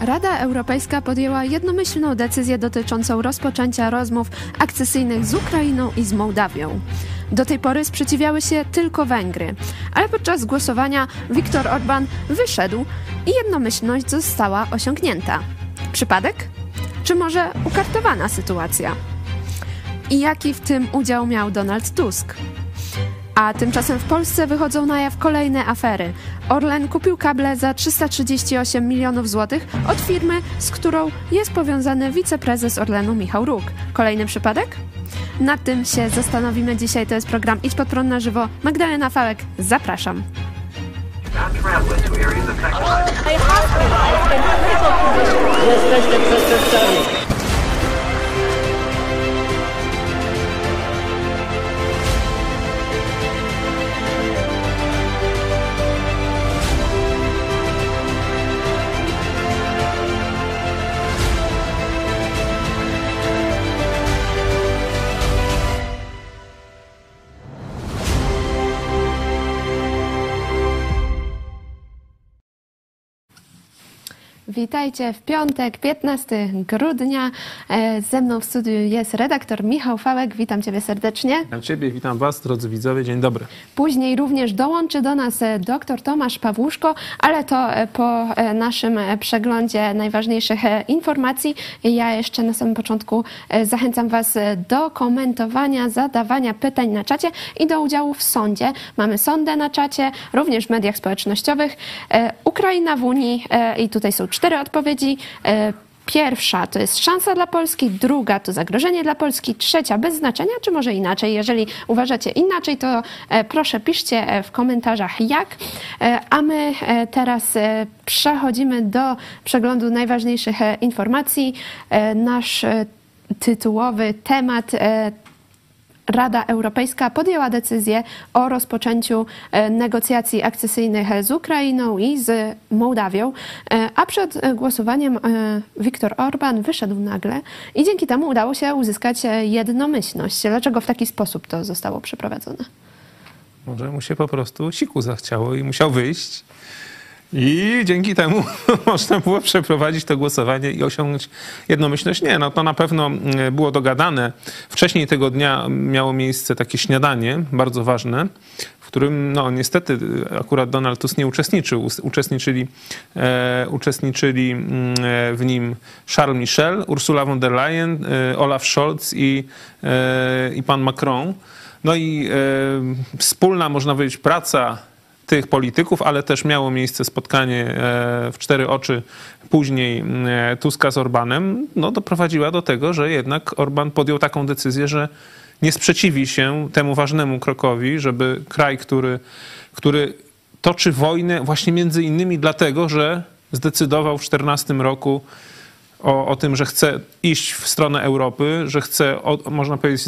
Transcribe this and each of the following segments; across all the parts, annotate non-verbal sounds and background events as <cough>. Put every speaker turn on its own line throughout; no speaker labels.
Rada Europejska podjęła jednomyślną decyzję dotyczącą rozpoczęcia rozmów akcesyjnych z Ukrainą i z Mołdawią. Do tej pory sprzeciwiały się tylko Węgry, ale podczas głosowania Viktor Orban wyszedł i jednomyślność została osiągnięta. Przypadek? Czy może ukartowana sytuacja? I jaki w tym udział miał Donald Tusk? A tymczasem w Polsce wychodzą na jaw kolejne afery. Orlen kupił kable za 338 milionów złotych od firmy, z którą jest powiązany wiceprezes Orlenu Michał Róg. Kolejny przypadek? Nad tym się zastanowimy dzisiaj. To jest program Idź pod prąd na żywo. Magdalena Fałek, zapraszam.
Jesteście przestępcami.
Witajcie w piątek, 15 grudnia. E, Ze mną w studiu jest redaktor Michał Fałek. Witam Ciebie serdecznie.
Witam Ciebie, witam Was, drodzy widzowie, dzień dobry.
Później również dołączy do nas e, dr Tomasz Pawłuszko, ale to e, po naszym przeglądzie najważniejszych informacji. Ja jeszcze na samym początku zachęcam Was do komentowania, zadawania pytań na czacie i do udziału w sądzie. Mamy sondę na czacie, również w mediach społecznościowych. Ukraina w Unii i tutaj są cztery odpowiedzi. E, Pierwsza to jest szansa dla Polski, druga to zagrożenie dla Polski, trzecia bez znaczenia, czy może inaczej. Jeżeli uważacie inaczej, to e, proszę piszcie e, w komentarzach jak. A my teraz przechodzimy do przeglądu najważniejszych informacji. Nasz tytułowy temat Rada Europejska podjęła decyzję o rozpoczęciu e, negocjacji akcesyjnych z Ukrainą i z Mołdawią, e, a przed głosowaniem e, Viktor Orban wyszedł nagle i dzięki temu udało się uzyskać jednomyślność. Dlaczego w taki sposób to zostało przeprowadzone?
Może mu się po prostu siku zachciało i musiał wyjść. I dzięki temu <laughs> można było przeprowadzić to głosowanie i osiągnąć jednomyślność. Nie, no to na pewno mm, było dogadane. Wcześniej tego dnia miało miejsce takie śniadanie, bardzo ważne, w którym no niestety akurat Donald Tusk nie uczestniczył. Uczestniczyli, e, uczestniczyli mm, e, w nim Charles Michel, Ursula von der Leyen, e, Olaf Scholz i, e, i pan Macron. No i e, wspólna, można powiedzieć, praca tych polityków, ale też miało miejsce spotkanie e, w cztery oczy później e, Tuska z Orbanem, no doprowadziła do tego, że jednak Orban podjął taką decyzję, że nie sprzeciwi się temu ważnemu krokowi, żeby kraj, który, który toczy wojnę właśnie między innymi dlatego, że zdecydował w 2014 roku o, o tym, że chce iść w stronę Europy, że chce, o, można powiedzieć,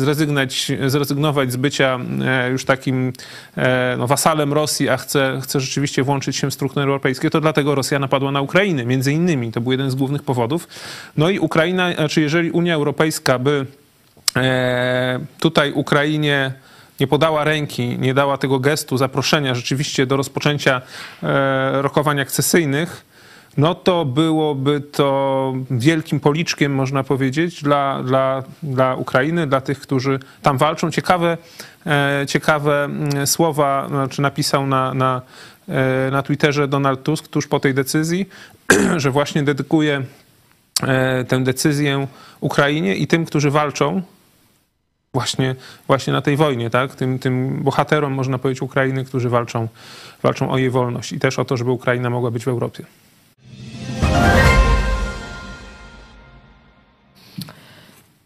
zrezygnować, z bycia e, już takim e, no, wasalem Rosji, a chce, chce rzeczywiście włączyć się w struktury europejskie, to dlatego Rosja napadła na Ukrainę, między innymi. To był jeden z głównych powodów. No i Ukraina, znaczy jeżeli Unia Europejska by e, tutaj Ukrainie nie podała ręki, nie dała tego gestu zaproszenia rzeczywiście do rozpoczęcia rokowań akcesyjnych, no to byłoby to wielkim policzkiem, można powiedzieć, dla, dla, dla Ukrainy, dla tych, którzy tam walczą. Ciekawe, e, ciekawe słowa znaczy napisał na, na, e, na Twitterze Donald Tusk tuż po tej decyzji, <clears throat> że właśnie dedykuje e, tę decyzję Ukrainie i tym, którzy walczą właśnie, właśnie na tej wojnie, tak? Tym, tym bohaterom, można powiedzieć, Ukrainy, którzy walczą, walczą o jej wolność i też o to, żeby Ukraina mogła być w Europie.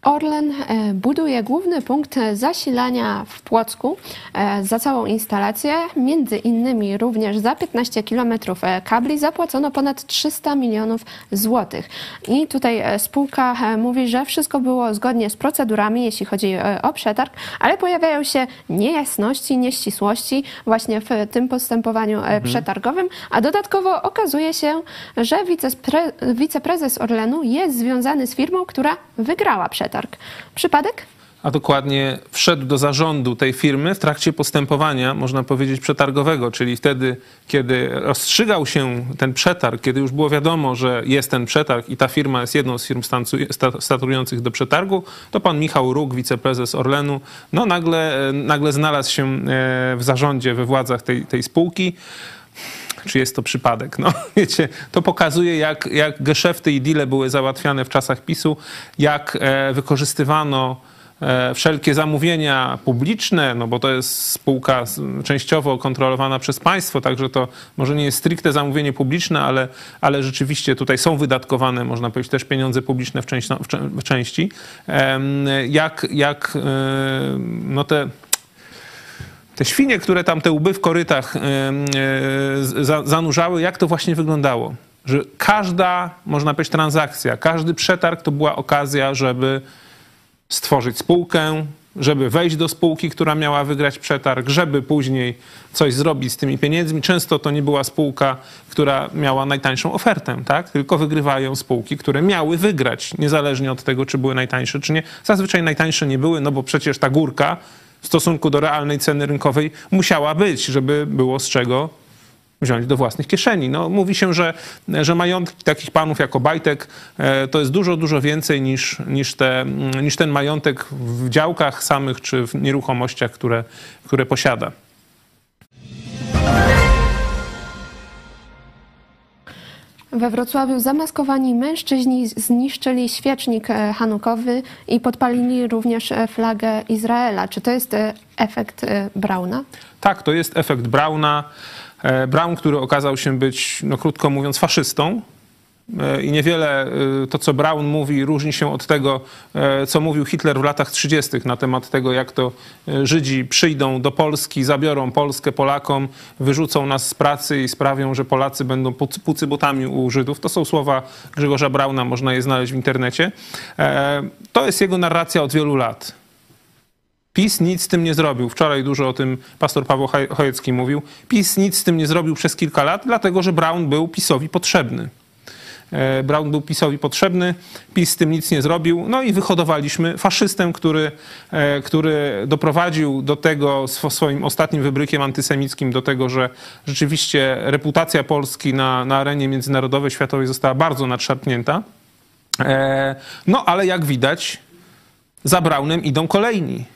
Orlen e, buduje główny punkt zasilania w Płocku e, za całą instalację. Między innymi również za 15 km kabli zapłacono ponad 300 milionów złotych. I tutaj e, spółka mówi, że wszystko było zgodnie z procedurami, jeśli chodzi o przetarg, ale pojawiają się niejasności, nieścisłości właśnie w tym postępowaniu e, przetargowym, a dodatkowo okazuje się, że wicepre- wiceprezes Orlenu jest związany z firmą, która wygrała przetarg. Przypadek?
a dokładnie wszedł do zarządu tej firmy w trakcie postępowania, można powiedzieć, przetargowego, czyli wtedy, kiedy rozstrzygał się ten przetarg, kiedy już było wiadomo, że jest ten przetarg i ta firma jest jedną z firm statujących do przetargu, to pan Michał Róg, wiceprezes Orlenu, no nagle, nagle znalazł się e, w zarządzie, we władzach tej, tej spółki czy jest to przypadek. No, <laughs> wiecie, to pokazuje, jak, jak geszefty i deale były załatwiane w czasach PiSu, jak e, wykorzystywano e, wszelkie zamówienia publiczne, no bo to jest spółka częściowo kontrolowana przez państwo, także to może nie jest stricte zamówienie publiczne, ale, ale rzeczywiście tutaj są wydatkowane, można powiedzieć, też pieniądze publiczne w, części. W części. Jak, jak e, no te te świnie, które tam te łby w korytach zanurzały, jak to właśnie wyglądało? Że każda, można powiedzieć, transakcja, każdy przetarg to była okazja, żeby stworzyć spółkę, żeby wejść do spółki, która miała wygrać przetarg, żeby później coś zrobić z tymi pieniędzmi. Często to nie była spółka, która miała najtańszą ofertę, tak? tylko wygrywają spółki, które miały wygrać, niezależnie od tego, czy były najtańsze, czy nie. Zazwyczaj najtańsze nie były, no bo przecież ta górka w stosunku do realnej ceny rynkowej musiała być, żeby było z czego wziąć do własnych kieszeni. No, mówi się, że, że majątki takich panów jak Obajtek e, to jest dużo, dużo więcej niż, niż, te, niż ten majątek w działkach samych czy w nieruchomościach, które, które posiada.
We Wrocławiu zamaskowani mężczyźni zniszczyli świecznik e, hanukowy i podpalili również e, flagę Izraela. Czy to jest e, efekt Brauna?
Tak, to jest efekt Brauna. Braun, który okazał się być, no krótko mówiąc, faszystą, I niewiele e, to, co Braun mówi, różni się od tego, e, co mówił Hitler w latach 30. na temat tego, jak to Żydzi przyjdą do Polski, zabiorą Polskę Polakom, wyrzucą nas z pracy i sprawią, że Polacy będą pucybotami u Żydów. To są słowa Grzegorza Brauna, można je znaleźć w internecie. To jest jego narracja od wielu lat. PiS nic z tym nie zrobił. Wczoraj dużo o tym pastor Paweł Chojecki mówił. PiS nic z tym nie zrobił przez kilka lat, dlatego że Braun był PiSowi potrzebny. E, Braun był PiSowi potrzebny, PiS z tym nic nie zrobił. No i wyhodowaliśmy faszystę, który, e, który doprowadził do tego swoim ostatnim wybrykiem antysemickim, do tego, że rzeczywiście reputacja Polski na, na arenie międzynarodowej, światowej została bardzo nadszarpnięta. E, no ale jak widać, za Braunem idą kolejni.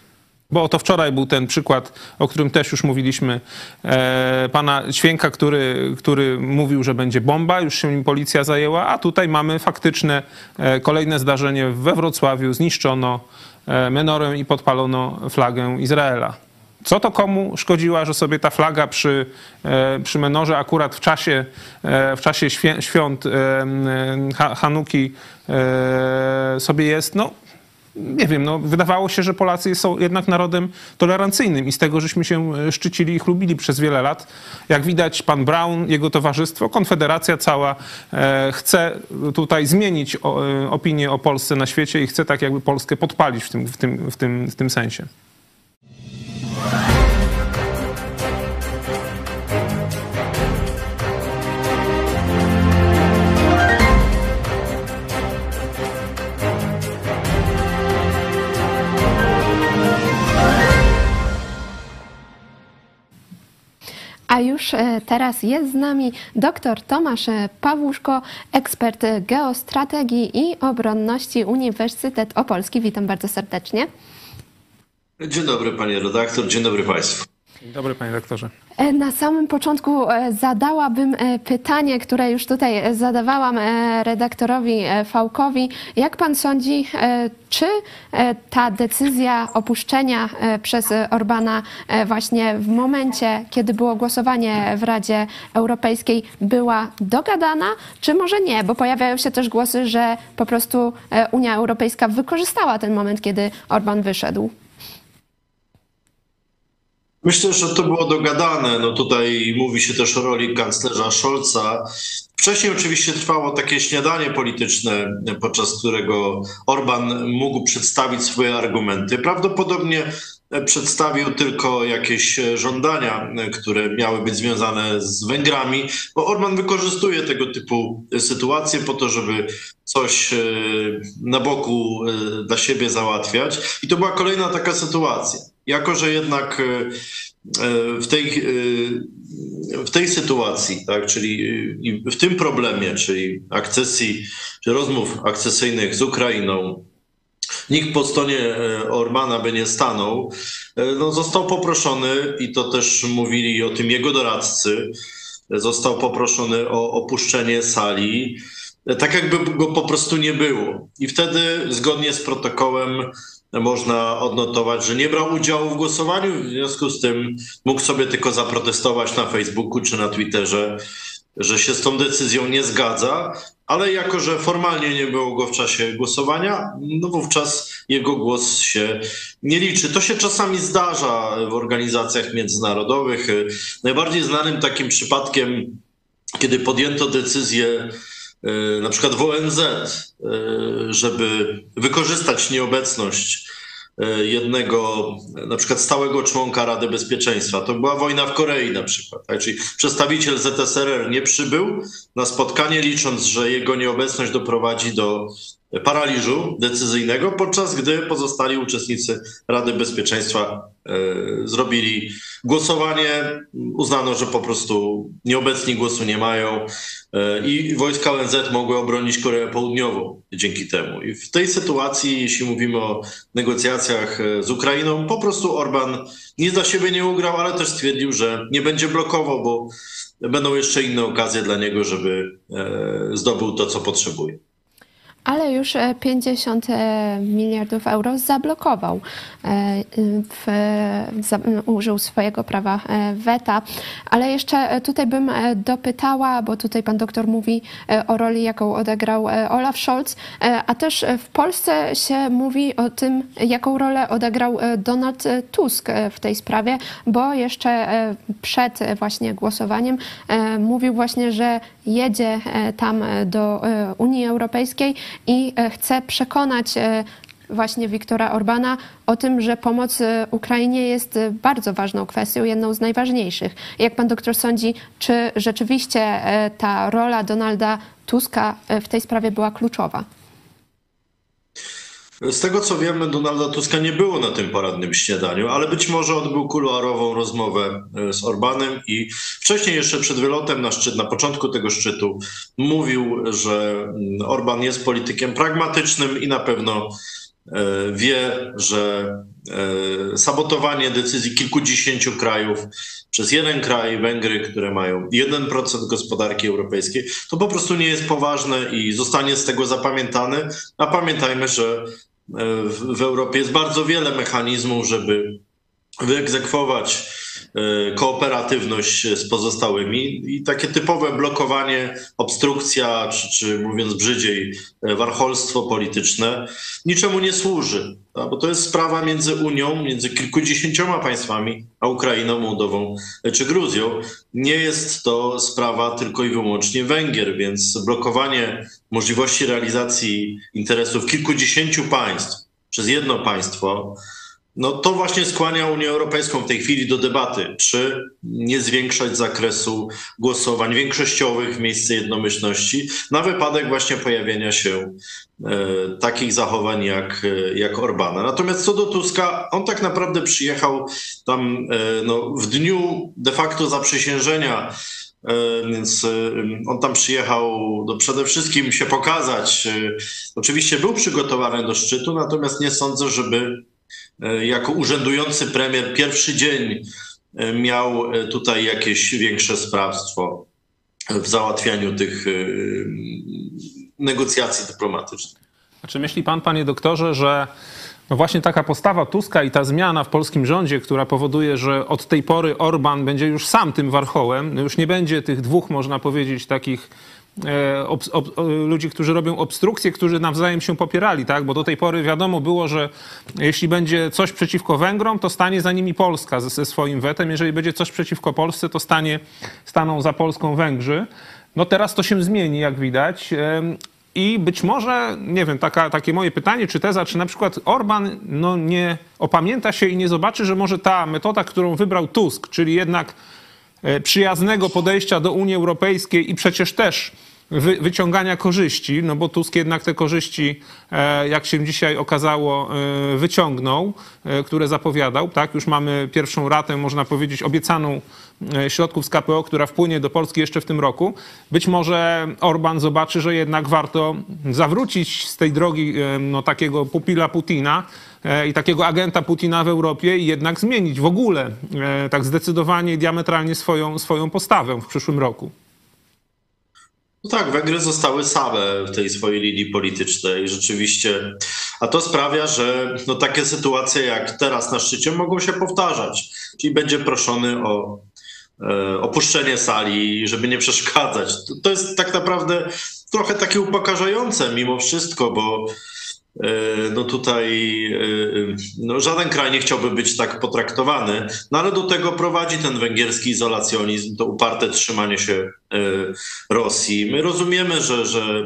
Bo oto wczoraj był ten przykład, o którym też już mówiliśmy, e, pana Święka, który, który mówił, że będzie bomba, już się nim policja zajęła, a tutaj mamy faktyczne e, kolejne zdarzenie we Wrocławiu. Zniszczono e, menorę i podpalono flagę Izraela. Co to komu szkodziła, że sobie ta flaga przy, przy menorze akurat w czasie, w czasie świąt Hanuki sobie jest? No, nie wiem, no, wydawało się, że Polacy są jednak narodem tolerancyjnym i z tego żeśmy się e, szczycili i chlubili przez wiele lat. Jak widać, pan Brown, jego towarzystwo, Konfederacja cała e, chce tutaj zmienić e, opinię o Polsce na świecie i chce tak jakby Polskę podpalić w tym, w tym, w tym, w tym sensie.
A już e, teraz jest z nami dr Tomasz e, Pawłuszko, ekspert geostrategii i obronności Uniwersytet Opolski. Witam bardzo serdecznie.
Dzień dobry panie redaktor, dzień dobry państwu.
Dzień dobry, panie doktorze.
E, na samym początku e, zadałabym e, pytanie, które już tutaj zadawałam redaktorowi Fałkowi. Jak pan sądzi, czy ta decyzja opuszczenia przez Orbana właśnie w momencie, kiedy było głosowanie w Radzie Europejskiej, była dogadana, czy może nie? Bo pojawiają się też głosy, że po prostu Unia Europejska wykorzystała ten moment, kiedy Orban wyszedł.
Myślę, że to było dogadane. No tutaj mówi się też o roli kanclerza Scholza. Wcześniej oczywiście trwało takie śniadanie polityczne, podczas którego Orban mógł przedstawić swoje argumenty. Prawdopodobnie przedstawił tylko jakieś żądania, które miały być związane z Węgrami, bo Orban wykorzystuje tego typu sytuacje po to, żeby coś na boku dla siebie załatwiać. I to była kolejna taka sytuacja. Jako, że jednak w tej, w tej sytuacji, tak, czyli w tym problemie, czyli akcesji, czy rozmów akcesyjnych z Ukrainą, nikt po stronie e, Orbana by nie stanął, e, no, został poproszony, i to też mówili o tym jego doradcy, został poproszony o opuszczenie sali, e, tak jakby go po prostu nie było. I wtedy, zgodnie z protokołem, można odnotować, że nie brał udziału w głosowaniu, w związku z tym mógł sobie tylko zaprotestować na Facebooku czy na Twitterze, że się z tą decyzją nie zgadza, ale jako, że formalnie nie było go w czasie głosowania, no wówczas jego głos się nie liczy. To się czasami zdarza w organizacjach międzynarodowych. Najbardziej znanym takim przypadkiem, kiedy podjęto decyzję, na przykład w ONZ, e, żeby wykorzystać nieobecność E, jednego na przykład stałego członka Rady Bezpieczeństwa. To była wojna w Korei na przykład. Tak? Czyli przedstawiciel ZSRR nie przybył na spotkanie, licząc, że jego nieobecność doprowadzi do paraliżu decyzyjnego, podczas gdy pozostali uczestnicy Rady Bezpieczeństwa e, zrobili głosowanie. Uznano, że po prostu nieobecni głosu nie mają e, i wojska ONZ mogły obronić Koreę Południową dzięki temu. I w tej sytuacji, jeśli mówimy o negocjacjach e, z Ukrainą, po prostu Orban nic dla siebie nie ugrał, ale też stwierdził, że nie będzie blokował, bo będą jeszcze inne okazje dla niego, żeby zdobył to, co potrzebuje
ale już 50 e, e, miliardów euro zablokował. E, w, użył swojego prawa weta. Ale jeszcze tutaj bym dopytała, bo tutaj pan doktor mówi o roli, jaką odegrał Olaf Scholz, a też w Polsce się mówi o tym, jaką rolę odegrał Donald Tusk w tej sprawie, bo jeszcze przed właśnie głosowaniem mówił właśnie, że jedzie tam do Unii Europejskiej i e, chce przekonać e, właśnie Wiktora Orbana o tym, że pomoc e, Ukrainie jest bardzo ważną kwestią, jedną z najważniejszych. Jak pan doktor sądzi, czy rzeczywiście ta rola Donalda Tuska w tej sprawie była kluczowa?
Z tego co wiemy, Donalda Tuska nie było na tym poradnym śniadaniu, ale być może odbył kuluarową rozmowę e, z Orbanem i wcześniej jeszcze przed wylotem na szczyt, na początku tego szczytu mówił, że mm, Orban jest politykiem pragmatycznym i na pewno e, wie, że e, sabotowanie decyzji kilkudziesięciu krajów przez jeden kraj, Węgry, które mają 1% gospodarki europejskiej, to po prostu nie jest poważne i zostanie z tego zapamiętany. A pamiętajmy, że w, Europie. Jest bardzo wiele mechanizmów, żeby wyegzekwować kooperatywność z pozostałymi i takie typowe blokowanie, obstrukcja, czy, czy mówiąc brzydziej, e, warcholstwo polityczne niczemu nie służy, bo to jest sprawa między Unią, między kilkudziesięcioma państwami, a Ukrainą, Mołdową e, czy Gruzją. Nie jest to sprawa tylko i wyłącznie Węgier, więc blokowanie możliwości realizacji interesów kilkudziesięciu państw przez jedno państwo no to właśnie skłania Unię Europejską w tej chwili do debaty, czy nie zwiększać zakresu głosowań większościowych w miejsce jednomyślności na wypadek właśnie pojawienia się e, takich zachowań jak, jak Orbana. Natomiast co do Tuska, on tak naprawdę przyjechał tam e, no, w dniu de facto zaprzysiężenia e, więc e, on tam przyjechał do przede wszystkim się pokazać. E, oczywiście był przygotowany do szczytu, natomiast nie sądzę, żeby E, jako urzędujący premier pierwszy dzień e, miał e, tutaj jakieś większe sprawstwo w załatwianiu tych negocjacji dyplomatycznych.
A czy myśli pan, panie doktorze, że no właśnie taka postawa Tuska i ta zmiana w polskim rządzie, która powoduje, że od tej pory Orban będzie już sam tym warchołem, no już nie będzie tych dwóch, można powiedzieć, takich E, ob, ob, ludzi, którzy robią obstrukcje, którzy nawzajem się popierali, tak? Bo do tej pory wiadomo było, że jeśli będzie coś przeciwko Węgrom, to stanie za nimi Polska ze, ze swoim wetem. Jeżeli będzie coś przeciwko Polsce, to stanie, staną za Polską Węgrzy. No teraz to się zmieni, jak widać. I być może, nie wiem, taka, takie moje pytanie, czy teza, czy na przykład Orban no, nie opamięta się i nie zobaczy, że może ta metoda, którą wybrał Tusk, czyli jednak e, przyjaznego podejścia do Unii Europejskiej i przecież też wy, wyciągania korzyści, no bo Tusk jednak te korzyści, e, jak się dzisiaj okazało, e, wyciągnął, e, które zapowiadał. Tak, już mamy pierwszą ratę, można powiedzieć, obiecaną środków z KPO, która wpłynie do Polski jeszcze w tym roku. Być może Orban zobaczy, że jednak warto zawrócić z tej drogi no, takiego pupila Putina i takiego agenta Putina w Europie i jednak zmienić w ogóle tak zdecydowanie i diametralnie swoją, swoją postawę w przyszłym roku.
No tak, Węgry zostały same w tej swojej linii politycznej, rzeczywiście. A to sprawia, że no, takie sytuacje jak teraz na szczycie mogą się powtarzać. Czyli będzie proszony o e, opuszczenie sali, żeby nie przeszkadzać. To, to jest tak naprawdę trochę takie upokarzające mimo wszystko, bo E, no tutaj e, no żaden kraj nie chciałby być tak potraktowany, no ale do tego prowadzi ten węgierski izolacjonizm, to uparte trzymanie się e, Rosji. My rozumiemy, że, że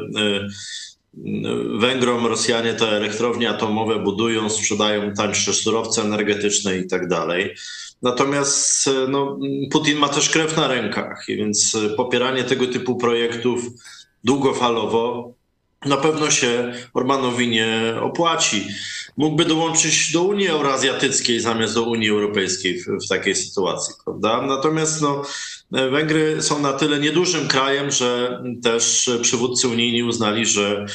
Węgrom Rosjanie te elektrownie atomowe budują, sprzedają tańsze surowce energetyczne i tak dalej. Natomiast no, Putin ma też krew na rękach, więc popieranie tego typu projektów długofalowo na pewno się Orbanowi nie opłaci. Mógłby dołączyć do Unii Eurazjatyckiej zamiast do Unii Europejskiej w, w takiej sytuacji, prawda? Natomiast no, Węgry są na tyle niedużym krajem, że też przywódcy unijni uznali, że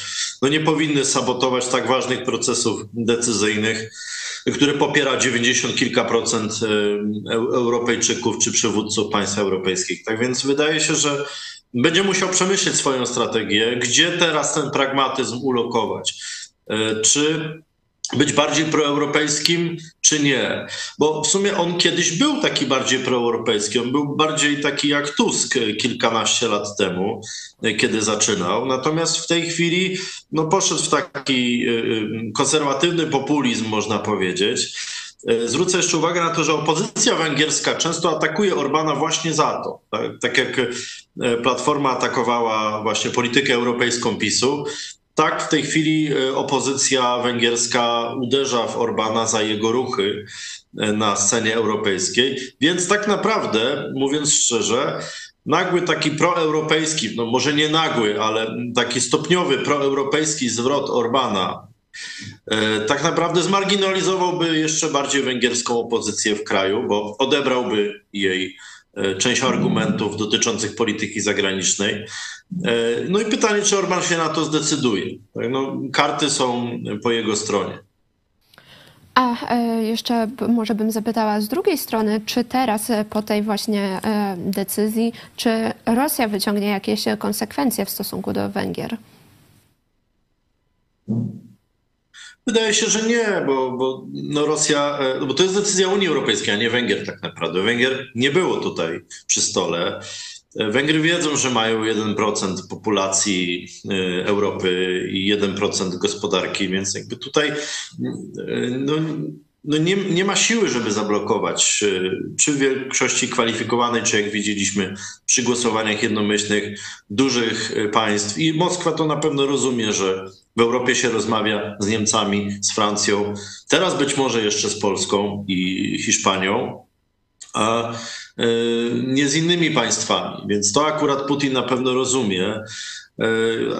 no nie powinny sabotować tak ważnych procesów decyzyjnych, które popiera 90 kilka procent e, Europejczyków czy przywódców państw europejskich. Tak więc wydaje się, że będzie musiał przemyśleć swoją strategię, gdzie teraz ten pragmatyzm ulokować. E, czy być bardziej proeuropejskim, czy nie? Bo w sumie on kiedyś był taki bardziej proeuropejski. On był bardziej taki jak Tusk kilkanaście lat temu, e, kiedy zaczynał. Natomiast w tej chwili no, poszedł w taki e, konserwatywny populizm, można powiedzieć. E, zwrócę jeszcze uwagę na to, że opozycja węgierska często atakuje Orbana właśnie za to. Tak, tak jak e, Platforma atakowała właśnie politykę europejską PiSu, tak w tej chwili e, opozycja węgierska uderza w Orbana za jego ruchy na scenie europejskiej. Więc tak naprawdę, mówiąc szczerze, nagły taki proeuropejski, no może nie nagły, ale taki stopniowy proeuropejski zwrot Orbana tak naprawdę zmarginalizowałby jeszcze bardziej węgierską opozycję w kraju, bo odebrałby jej e, część argumentów dotyczących polityki zagranicznej. E, no i pytanie, czy Orban się na to zdecyduje. Tak, no, karty są po jego stronie.
A jeszcze może bym zapytała z drugiej strony, czy teraz po tej właśnie decyzji, czy Rosja wyciągnie jakieś konsekwencje w stosunku do Węgier?
Wydaje się, że nie, bo, bo no Rosja, e, no bo to jest decyzja Unii Europejskiej, a nie Węgier tak naprawdę. Węgier nie było tutaj przy stole. E, Węgry wiedzą, że mają 1% populacji e, Europy i 1% gospodarki, więc jakby tutaj no, no nie, nie ma siły, żeby zablokować czy większości kwalifikowanej, czy jak widzieliśmy przy głosowaniach jednomyślnych dużych państw. I Moskwa to na pewno rozumie, że w Europie się rozmawia z Niemcami, z Francją, teraz być może jeszcze z Polską i Hiszpanią, a e, nie z innymi państwami. Więc to akurat Putin na pewno rozumie. E,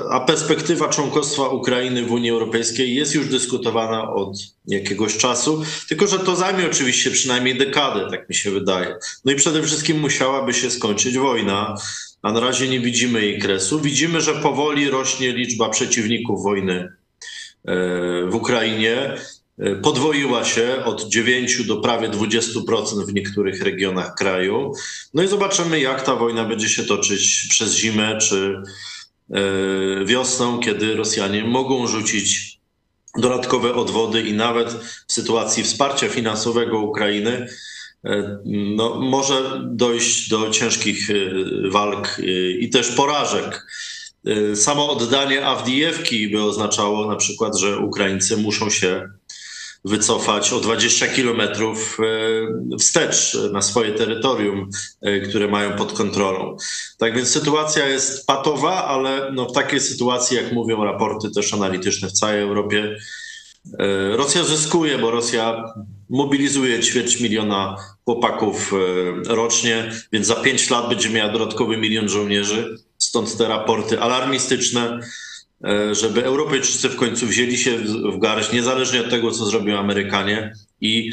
a perspektywa członkostwa Ukrainy w Unii Europejskiej jest już dyskutowana od jakiegoś czasu, tylko że to zajmie oczywiście przynajmniej dekadę, tak mi się wydaje. No i przede wszystkim musiałaby się skończyć wojna a na razie nie widzimy jej kresu. Widzimy, że powoli rośnie liczba przeciwników wojny e, w Ukrainie. E, podwoiła się od 9 do prawie 20% w niektórych regionach kraju. No i zobaczymy, jak ta wojna będzie się toczyć przez zimę czy e, wiosną, kiedy Rosjanie mogą rzucić dodatkowe odwody i nawet w sytuacji wsparcia finansowego Ukrainy no, może dojść do ciężkich e, walk e, i też porażek. Samo oddanie Awdijewki by oznaczało na przykład, że Ukraińcy muszą się wycofać o 20 kilometrów e, wstecz na swoje terytorium, e, które mają pod kontrolą. Tak więc sytuacja jest patowa, ale no w takiej sytuacji, jak mówią raporty też analityczne w całej Europie, e, Rosja zyskuje, bo Rosja mobilizuje ćwierć miliona chłopaków rocznie, więc za pięć lat będzie miała dodatkowy milion żołnierzy. Stąd te raporty alarmistyczne E, żeby Europejczycy w końcu wzięli się w garść, niezależnie od tego, co zrobią Amerykanie i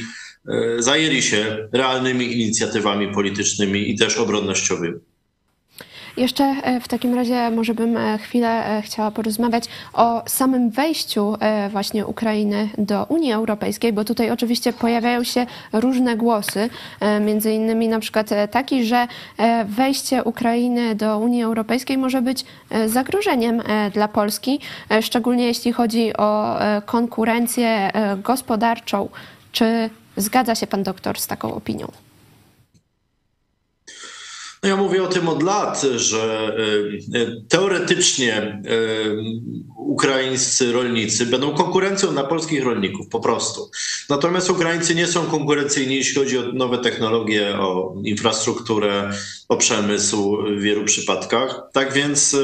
e, zajęli się realnymi inicjatywami politycznymi i też obronnościowymi.
Jeszcze e, w takim razie może bym e, chwilę e, chciała porozmawiać o samym wejściu właśnie Ukrainy do Unii Europejskiej, bo tutaj oczywiście pojawiają się różne głosy, między innymi na przykład taki, że wejście Ukrainy do Unii Europejskiej może być zagrożeniem dla Polski, szczególnie jeśli chodzi o konkurencję gospodarczą. Czy zgadza się pan doktor z taką opinią?
No ja mówię o tym od lat, że e, e, teoretycznie e, ukraińscy rolnicy będą konkurencją dla polskich rolników po prostu. Natomiast Ukraińcy nie są konkurencyjni, jeśli chodzi o nowe technologie, o infrastrukturę, o przemysł w wielu przypadkach. Tak więc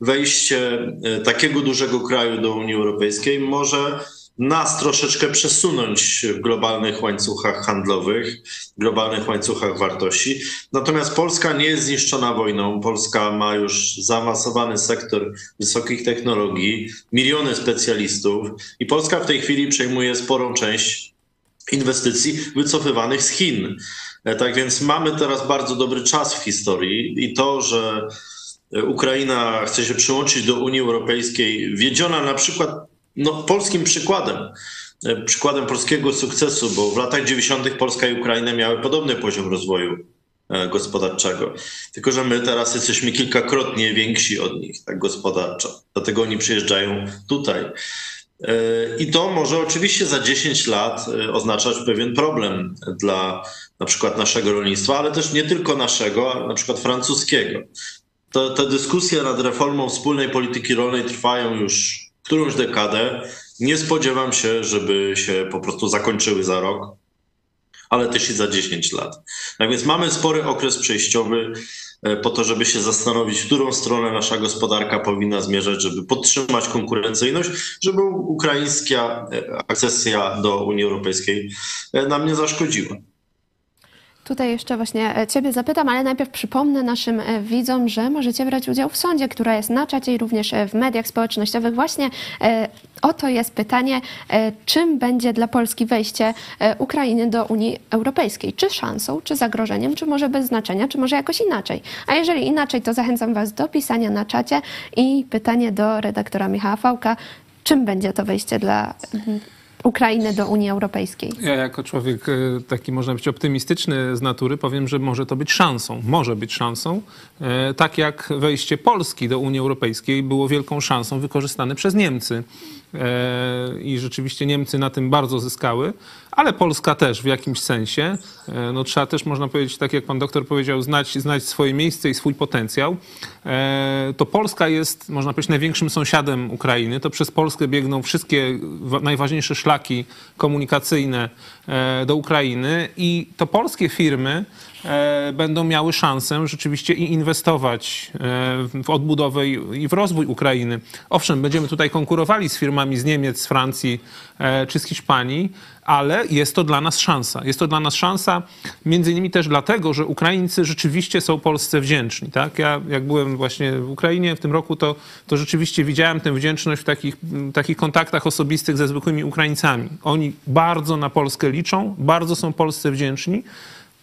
wejście takiego dużego kraju do Unii Europejskiej może nas troszeczkę przesunąć w globalnych łańcuchach handlowych, globalnych łańcuchach wartości. Natomiast Polska nie jest zniszczona wojną. Polska ma już zaawansowany sektor wysokich technologii, miliony specjalistów i Polska w tej chwili przejmuje sporą część inwestycji wycofywanych z Chin. E, tak więc mamy teraz bardzo dobry czas w historii i to, że Ukraina chce się przyłączyć do Unii Europejskiej, wiedziona na przykład no, polskim przykładem, e, przykładem polskiego sukcesu, bo w latach 90. Polska i Ukraina miały podobny poziom rozwoju e, gospodarczego. Tylko, że my teraz jesteśmy kilkakrotnie więksi od nich, tak gospodarczo. Dlatego oni przyjeżdżają tutaj. E, I to może oczywiście za 10 lat oznaczać pewien problem dla na przykład naszego rolnictwa, ale też nie tylko naszego, ale na przykład francuskiego. To, te dyskusje nad reformą wspólnej polityki rolnej trwają już którąś dekadę. Nie spodziewam się, żeby się po prostu zakończyły za rok, ale też i za 10 lat. Tak więc mamy spory okres przejściowy e, po to, żeby się zastanowić, w którą stronę nasza gospodarka powinna zmierzać, żeby podtrzymać konkurencyjność, żeby ukraińska e, akcesja do Unii Europejskiej e, nam nie zaszkodziła.
Tutaj jeszcze właśnie e, Ciebie zapytam, ale najpierw przypomnę naszym e, widzom, że możecie brać udział w sądzie, która jest na czacie i również e, w mediach społecznościowych. Właśnie oto jest pytanie, czym będzie dla Polski wejście Ukrainy do Unii Europejskiej? Czy szansą, czy zagrożeniem, czy może bez znaczenia, czy może jakoś inaczej? A jeżeli inaczej, to zachęcam Was do pisania na czacie i pytanie do redaktora Michała Fałka, czym będzie to wejście dla Ukrainy do Unii Europejskiej?
Ja jako człowiek e, taki, można być optymistyczny z natury, powiem, że może to być szansą. Może być szansą. E, tak jak wejście Polski do Unii Europejskiej było wielką szansą wykorzystane przez Niemcy. E, i rzeczywiście Niemcy na tym bardzo zyskały, ale Polska też w jakimś sensie. E, no, trzeba też, można powiedzieć, tak jak pan doktor powiedział, znać, znać swoje miejsce i swój potencjał. E, to Polska jest, można powiedzieć, największym sąsiadem Ukrainy. To przez Polskę biegną wszystkie najważniejsze szlaki komunikacyjne do Ukrainy i to polskie firmy będą miały szansę rzeczywiście i inwestować e, w odbudowę i w rozwój Ukrainy. Owszem, będziemy tutaj konkurowali z firmami z Niemiec, z Francji e, czy z Hiszpanii, ale jest to dla nas szansa. Jest to dla nas szansa między innymi też dlatego, że Ukraińcy rzeczywiście są Polsce wdzięczni. Tak? Ja jak byłem właśnie w Ukrainie w tym roku, to, to rzeczywiście widziałem tę wdzięczność w takich, takich kontaktach osobistych ze zwykłymi Ukraińcami. Oni bardzo na Polskę liczą, bardzo są Polsce wdzięczni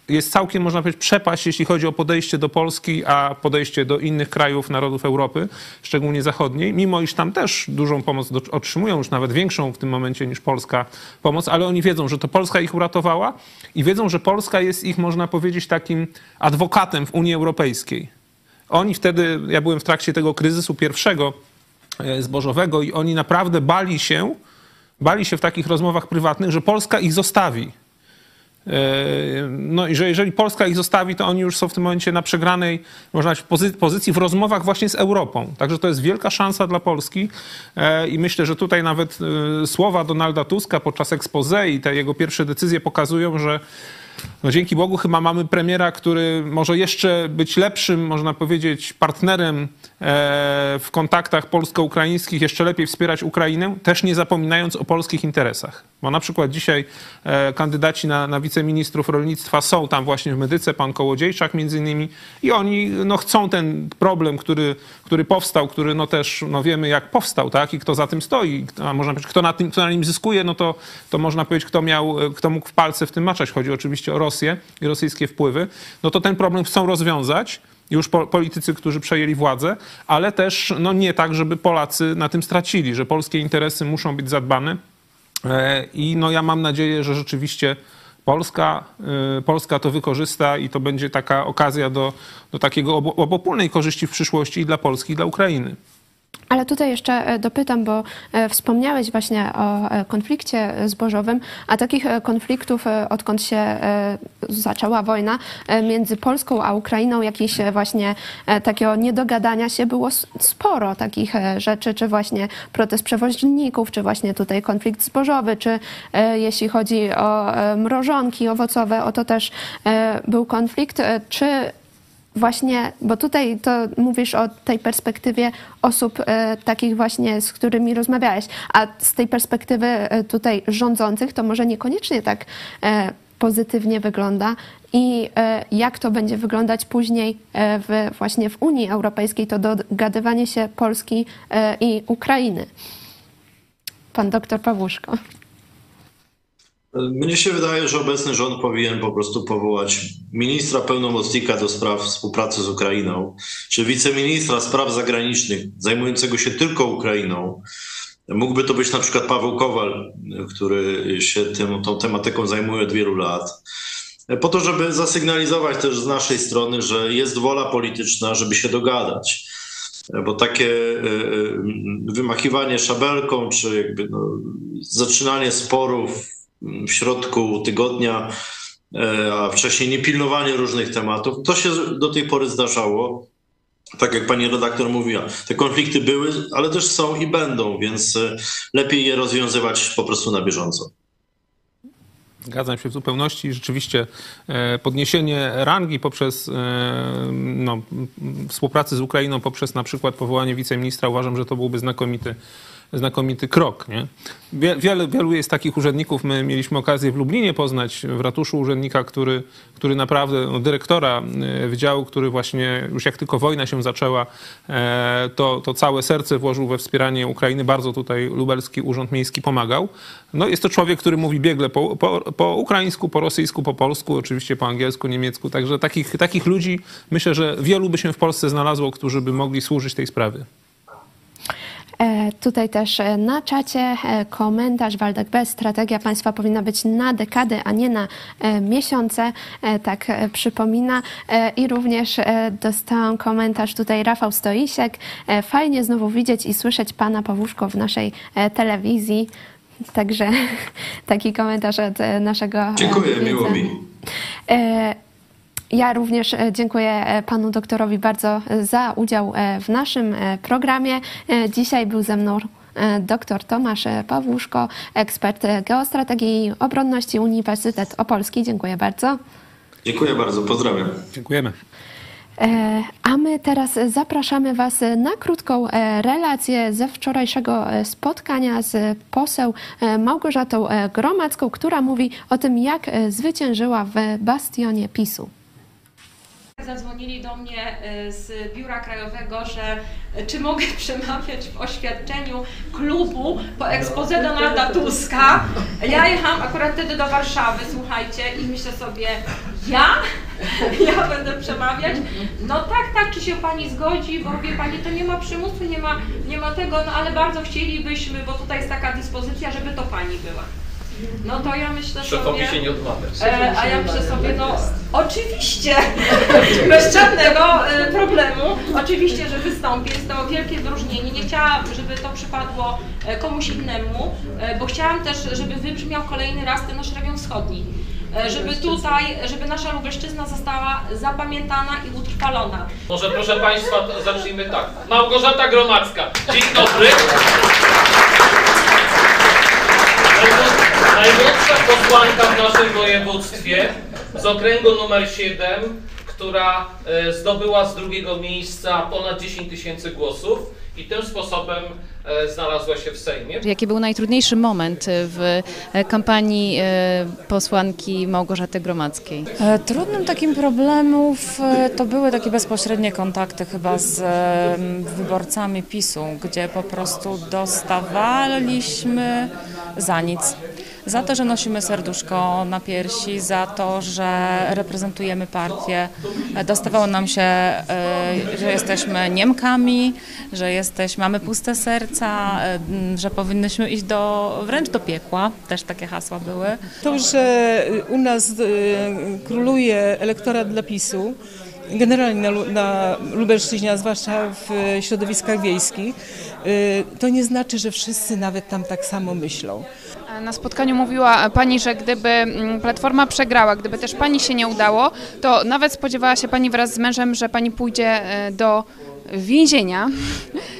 jest całkiem, można powiedzieć, przepaść, jeśli chodzi o podejście do Polski, a podejście do innych krajów, narodów Europy, szczególnie zachodniej, mimo iż tam też dużą pomoc otrzymują, już nawet większą w tym momencie niż Polska pomoc, ale oni wiedzą, że to Polska ich uratowała i wiedzą, że Polska jest ich, można powiedzieć, takim adwokatem w Unii Europejskiej. Oni wtedy, ja byłem w trakcie tego kryzysu pierwszego e, zbożowego i oni naprawdę bali się, bali się w takich rozmowach prywatnych, że Polska ich zostawi no i że jeżeli Polska ich zostawi, to oni już są w tym momencie na przegranej, można powiedzieć, pozycji w rozmowach właśnie z Europą. Także to jest wielka szansa dla Polski i myślę, że tutaj nawet słowa Donalda Tuska podczas expose i te jego pierwsze decyzje pokazują, że no dzięki Bogu chyba mamy premiera, który może jeszcze być lepszym, można powiedzieć, partnerem e, w kontaktach polsko-ukraińskich, jeszcze lepiej wspierać Ukrainę, też nie zapominając o polskich interesach. Bo na przykład dzisiaj e, kandydaci na, na wiceministrów rolnictwa są tam właśnie w Medyce, pan Kołodziejczak między innymi i oni no, chcą ten problem, który, który powstał, który no też no, wiemy jak powstał, tak, i kto za tym stoi, a można powiedzieć, kto na, tym, kto na nim zyskuje, no to, to można powiedzieć, kto miał, kto mógł w palce w tym maczać. Chodzi oczywiście o Rosję i rosyjskie wpływy, no to ten problem chcą rozwiązać już politycy, którzy przejęli władzę, ale też no nie tak, żeby Polacy na tym stracili, że polskie interesy muszą być zadbane. E, I no ja mam nadzieję, że rzeczywiście Polska, e, Polska to wykorzysta i to będzie taka okazja do, do takiego obopólnej korzyści w przyszłości i dla Polski, i dla Ukrainy.
Ale tutaj jeszcze e, dopytam, bo e, wspomniałeś właśnie o e, konflikcie zbożowym, a takich konfliktów, odkąd się zaczęła wojna między Polską a Ukrainą, jakieś właśnie takiego niedogadania się było sporo takich rzeczy, czy właśnie protest przewoźników, czy właśnie tutaj konflikt zbożowy, czy jeśli chodzi o mrożonki owocowe, o to też był konflikt. Czy właśnie, bo tutaj to mówisz o tej perspektywie osób e, takich właśnie, z którymi rozmawiałeś, a z tej perspektywy e, tutaj rządzących to może niekoniecznie tak e, pozytywnie wygląda i jak to będzie wyglądać później w, właśnie w Unii Europejskiej, to dogadywanie się Polski i Ukrainy. Pan doktor Pawłuszko.
Mnie się wydaje, że obecny rząd powinien po prostu powołać ministra pełnomocnika do spraw współpracy z Ukrainą, czy wiceministra spraw zagranicznych zajmującego się tylko Ukrainą. Mógłby to być na przykład Paweł Kowal, który się tym, tą tematyką zajmuje od wielu lat. Po to, żeby zasygnalizować też z naszej strony, że jest wola polityczna, żeby się dogadać. Bo takie e, e, wymachiwanie szabelką, czy jakby no, zaczynanie sporów w środku tygodnia, e, a wcześniej niepilnowanie różnych tematów. To się do tej pory zdarzało. Tak jak pani redaktor mówiła, te konflikty były, ale też są i będą, więc e, lepiej je rozwiązywać po prostu na bieżąco.
Zgadzam się w zupełności. Rzeczywiście e, podniesienie rangi poprzez no, z Ukrainą, poprzez na przykład powołanie wiceministra, uważam, że to byłby znakomity znakomity krok. Nie? Wielu jest takich urzędników. My mieliśmy okazję w Lublinie poznać w ratuszu urzędnika, który, który naprawdę, no, dyrektora e, wydziału, który właśnie już jak tylko wojna się zaczęła, e, to, to całe serce włożył we wspieranie Ukrainy. Bardzo tutaj lubelski urząd miejski pomagał. No, jest to człowiek, który mówi biegle po, po, po ukraińsku, po rosyjsku, po polsku, oczywiście po angielsku, niemiecku. Także takich, takich ludzi myślę, że wielu by się w Polsce znalazło, którzy by mogli służyć tej sprawie.
E, tutaj też e, na czacie e, komentarz Waldek Bez. Strategia państwa powinna być na dekady, a nie na miesiące. Tak przypomina. I również dostałam komentarz tutaj Rafał Stoisiek. Fajnie znowu widzieć i słyszeć pana Pawłuszko w naszej telewizji. Także <laughs> taki komentarz od naszego.
Dziękuję, miło mi.
Ja również e, dziękuję e, panu doktorowi bardzo e, za udział w naszym programie. Dzisiaj był ze mną dr Tomasz Pawłuszko, ekspert geostrategii i obronności Uniwersytet Opolski. Dziękuję bardzo.
Dziękuję bardzo, pozdrawiam.
Dziękujemy.
A my teraz zapraszamy Was na krótką relację ze wczorajszego spotkania z poseł Małgorzatą Gromacką, która mówi o tym, jak zwyciężyła w bastionie PiSu.
Zadzwonili do mnie y, z biura krajowego, że y, czy mogę <laughs> przemawiać w oświadczeniu klubu po ekspoze Donalda Tuska. Ja jechałam akurat wtedy do Warszawy, słuchajcie, i myślę sobie, ja? <laughs> Ja będę przemawiać? No tak, tak, czy się pani zgodzi, bo wie pani, to nie ma przymusu, nie ma, nie ma tego, no ale bardzo chcielibyśmy, bo tutaj jest taka dyspozycja, żeby to pani była. No to ja myślę
Szefowi
sobie...
się nie odmawiasz.
E, a ja myślę sobie, no oczywiście, <laughs> bez żadnego e, problemu, oczywiście, że wystąpię, jest to wielkie wyróżnienie. Nie chciałam, żeby to przypadło e, komuś innemu, e, bo chciałam też, żeby wybrzmiał kolejny raz ten nasz region wschodni. żeby tutaj, żeby nasza Lubelszczyzna została zapamiętana i utrwalona.
Może proszę Państwa, zacznijmy tak. Małgorzata Gromacka. Dzień dobry. Najmłodsza posłanka w naszym województwie z okręgu numer 7, która e, zdobyła z drugiego miejsca ponad 10 tysięcy głosów i tym sposobem e, znalazła się w Sejmie.
Jaki był najtrudniejszy moment w e, kampanii e, posłanki Małgorzaty Gromackiej?
Trudnym takim problemów to były takie bezpośrednie kontakty chyba z wyborcami PiSu, gdzie po prostu dostawaliśmy za nic. Za to, że nosimy serduszko na piersi, za to, że reprezentujemy partię. Dostawało nam się, e, że jesteśmy Niemkami, że jesteśmy, mamy puste serca, e, że powinnyśmy iść do, wręcz do piekła. Też takie hasła były.
To, że u nas e, króluje elektorat dla PiSu, generalnie na, na Lubelszczyźnie, a zwłaszcza w środowiskach wiejskich, to nie znaczy, że wszyscy nawet tam tak samo myślą.
Na spotkaniu mówiła Pani, że gdyby mm, Platforma przegrała, gdyby też Pani się nie udało, to nawet spodziewała się Pani wraz z mężem, że Pani pójdzie e, do więzienia.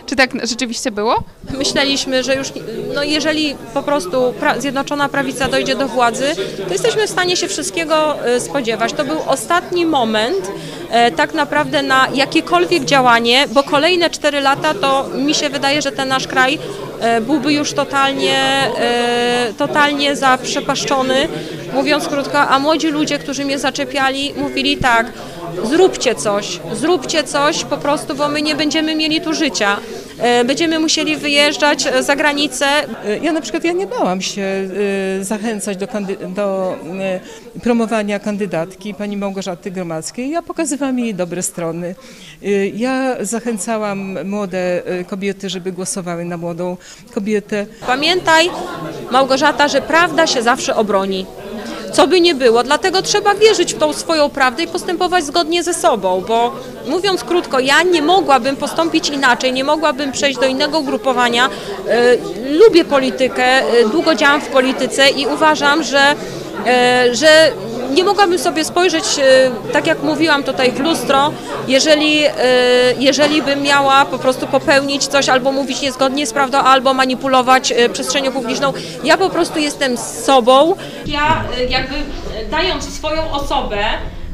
Czy tak rzeczywiście było?
Myśleliśmy, że już, no jeżeli po prostu pra Zjednoczona Prawica dojdzie do władzy, to jesteśmy w stanie się wszystkiego e, spodziewać. To był ostatni moment e, tak naprawdę na jakiekolwiek działanie, bo kolejne cztery lata to mi się wydaje, że ten nasz kraj e, byłby już totalnie, e, totalnie zaprzepaszczony, mówiąc krótko, a młodzi ludzie, którzy mnie zaczepiali, mówili tak, zróbcie coś, zróbcie coś po prostu, bo my nie będziemy mieli tu życia. E, Będziemy musieli wyjeżdżać e, za granicę.
E, Ja na przykład ja nie bałam się zachęcać do, do promowania kandydatki pani Małgorzaty Gromackiej. Ja pokazywałam jej dobre strony. Ja zachęcałam młode kobiety, żeby głosowały na młodą kobietę.
Pamiętaj, Małgorzata, że prawda się zawsze obroni. Co by nie było, dlatego trzeba wierzyć w tą swoją prawdę i postępować zgodnie ze sobą, bo mówiąc krótko, ja nie mogłabym postąpić inaczej, nie mogłabym przejść do innego ugrupowania. E, lubię politykę, e, długo działam w polityce i uważam, że, e, że nie mogłabym sobie spojrzeć, e, tak jak mówiłam tutaj w lustro, jeżeli, e, jeżeli bym miała po prostu popełnić coś albo mówić niezgodnie z prawdą, albo manipulować e, przestrzenią publiczną. Ja po prostu jestem sobą. Ja jakby dając swoją osobę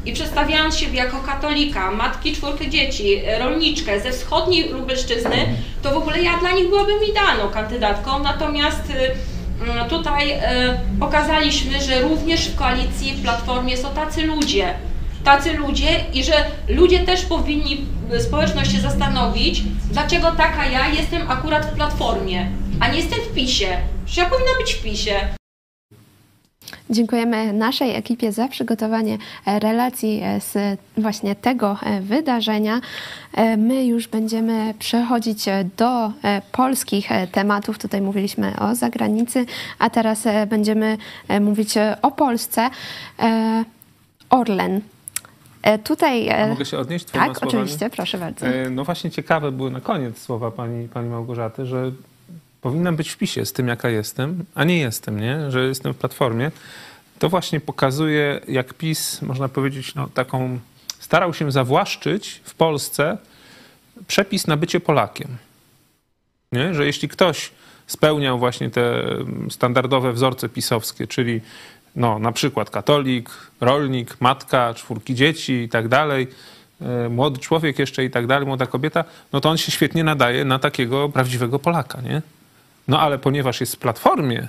i przedstawiając siebie jako katolika, matki czwórki dzieci, rolniczkę ze wschodniej Lubelszczyzny, to w ogóle ja dla nich byłabym idealną kandydatką. Natomiast Tutaj e, pokazaliśmy, że również w koalicji, w Platformie są tacy ludzie, tacy ludzie i że ludzie też powinni, e, społeczność się zastanowić, dlaczego taka ja jestem akurat w Platformie, a nie jestem w PiSie. Że ja powinna być w PiSie.
Dziękujemy naszej ekipie za przygotowanie e, relacji e, z właśnie tego e, wydarzenia. My już będziemy przechodzić do polskich tematów. Tutaj mówiliśmy o zagranicy, a teraz będziemy mówić o Polsce. Orlen. Tutaj.
A mogę się odnieść
Tak, oczywiście, proszę bardzo.
No właśnie ciekawe były na koniec słowa pani, pani Małgorzaty, że powinnam być w PiSie z tym, jaka jestem, a nie jestem, nie? że jestem w Platformie. To właśnie pokazuje, jak PiS, można powiedzieć, no, taką starał się zawłaszczyć w Polsce przepis na bycie Polakiem. Nie? Że jeśli ktoś spełniał właśnie te mm, standardowe wzorce pisowskie, czyli no, na przykład katolik, rolnik, matka, czwórki dzieci i tak dalej, e, młody człowiek jeszcze i tak dalej, młoda kobieta, no to on się świetnie nadaje na takiego prawdziwego Polaka, nie? No ale ponieważ jest w Platformie,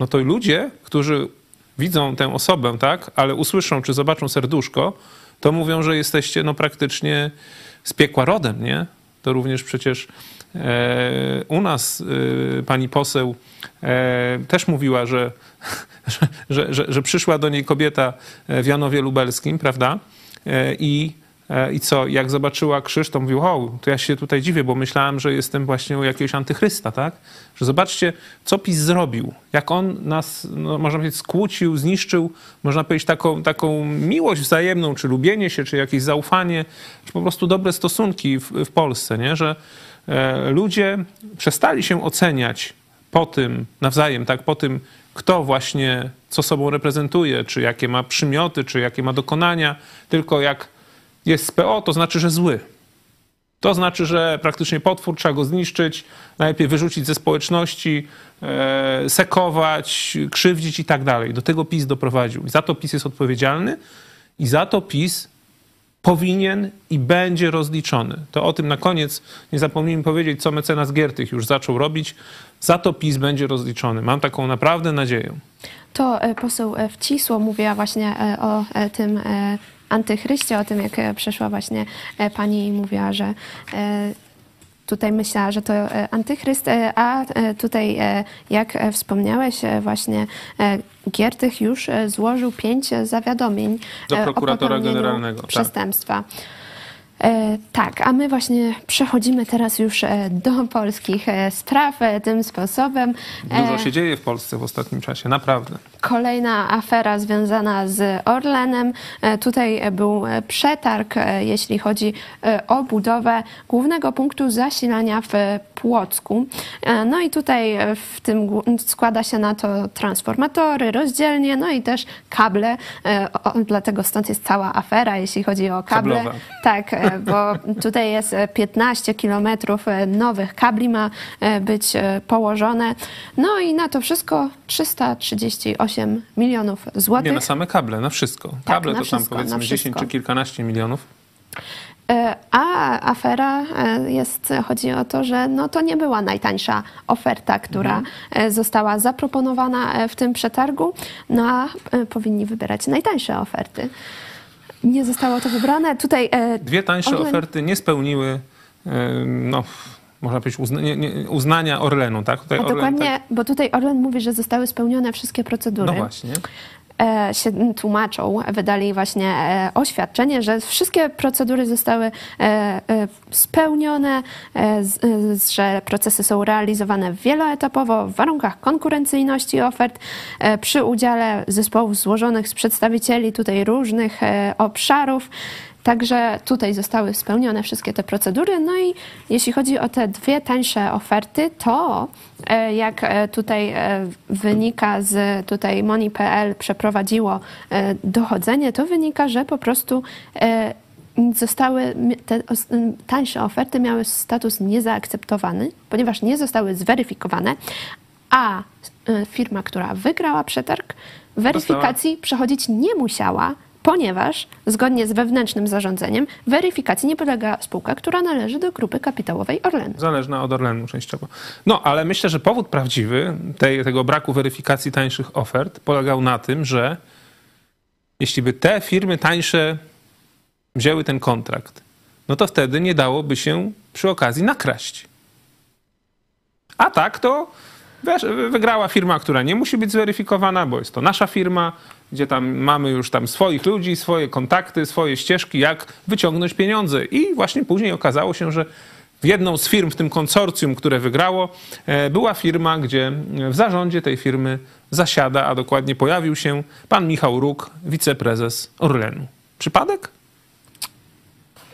no to ludzie, którzy widzą tę osobę, tak, ale usłyszą czy zobaczą serduszko, to mówią, że jesteście no praktycznie z piekła rodem, nie? To również przecież e, u nas e, pani poseł e, też mówiła, że, <laughs> że, że, że, przyszła do niej kobieta w Janowie Lubelskim, prawda? I I co, jak zobaczyła krzyż, to mówił, o, to ja się tutaj dziwię, bo myślałem, że jestem właśnie u jakiegoś antychrysta, tak? Że zobaczcie, co PiS zrobił. Jak on nas, no, można powiedzieć, skłócił, zniszczył, można powiedzieć, taką, taką miłość wzajemną, czy lubienie się, czy jakieś zaufanie, czy po prostu dobre stosunki w, w Polsce, nie? Że e, ludzie przestali się oceniać po tym, nawzajem, tak, po tym, kto właśnie co sobą reprezentuje, czy jakie ma przymioty, czy jakie ma dokonania, tylko jak jest z PO, to znaczy, że zły. To znaczy, że praktycznie potwór trzeba go zniszczyć, najlepiej wyrzucić ze społeczności, e, sekować, krzywdzić i tak dalej. Do tego PiS doprowadził. I za to PiS jest odpowiedzialny i za to PiS powinien i będzie rozliczony. To o tym na koniec nie zapomnijmy powiedzieć, co mecenas Giertych już zaczął robić. Za to PiS będzie rozliczony. Mam taką naprawdę nadzieję.
To e, poseł e, Wcisło mówiła właśnie o tym antychryście, o tym, jak e, przeszła właśnie e, pani i mówiła, że e, tutaj myślała, że to antychryst, a tutaj, jak wspomniałeś, właśnie Giertych już złożył pięć zawiadomień
Do prokuratora generalnego, tak.
przestępstwa. E, tak, a my właśnie przechodzimy teraz już e, do polskich e, spraw e, tym sposobem.
Dużo
E,
się dzieje w Polsce w ostatnim czasie, naprawdę.
Kolejna afera związana z Orlenem. E, Tutaj e, był e, przetarg, e, jeśli chodzi e, o budowę głównego punktu zasilania w Płocku. E, No i tutaj e, w tym składa się na to transformatory, rozdzielnie, no i też kable. E, Dlatego stąd jest cała afera, jeśli chodzi o kable.
Kablowa.
Tak, e, bo tutaj jest e, 15 kilometrów e, nowych kabli ma e, być e, położone. No i na to wszystko 338 milionów
Nie
złotych.
na same kable, na wszystko. Kable
na
to tam
wszystko,
powiedzmy
na
10
wszystko.
czy kilkanaście milionów.
A afera jest, chodzi o to, że no to nie była najtańsza oferta, która e, została zaproponowana w tym przetargu, no a powinni wybierać najtańsze oferty. Nie zostało to wybrane. Tutaj e,
Dwie tańsze
Orlen-
oferty nie spełniły, e, no, można powiedzieć, uzna, nie, nie, uznania Orlenu, tak? Tutaj
A
Orlen
dokładnie,
tak,
bo tutaj Orlen mówi, że zostały spełnione wszystkie procedury.
no właśnie.
E, się tłumaczą, wydali właśnie e, oświadczenie, że wszystkie procedury zostały e, spełnione, że procesy są realizowane wieloetapowo w warunkach konkurencyjności ofert przy udziale zespołów złożonych z przedstawicieli tutaj różnych obszarów. Także tutaj zostały spełnione wszystkie te procedury. No i jeśli chodzi o te dwie tańsze oferty, to e, jak e, tutaj e, wynika z tutaj Moni.pl przeprowadziło dochodzenie, to wynika, że po prostu zostały, te tańsze oferty miały status niezaakceptowany, ponieważ nie zostały zweryfikowane, a firma, która wygrała przetarg, weryfikacji przechodzić nie musiała, ponieważ zgodnie z wewnętrznym zarządzeniem weryfikacji nie podlega spółka, która należy do grupy kapitałowej Orlenu.
Zależna od Orlenu częściowo. No, ale myślę, że powód prawdziwy tej, tego braku weryfikacji tańszych ofert polegał na tym, że jeśli by te firmy tańsze wzięły ten kontrakt, no to wtedy nie dałoby się przy okazji nakraść. A tak to wygrała firma, która nie musi być zweryfikowana, bo jest to nasza firma, gdzie tam mamy już tam swoich ludzi, swoje kontakty, swoje ścieżki, jak wyciągnąć pieniądze. I właśnie później okazało się, że w jedną z firm w tym konsorcjum, które wygrało, e, była firma, gdzie w zarządzie tej firmy zasiada, a dokładnie pojawił się pan Michał Róg, wiceprezes Orlenu. Przypadek?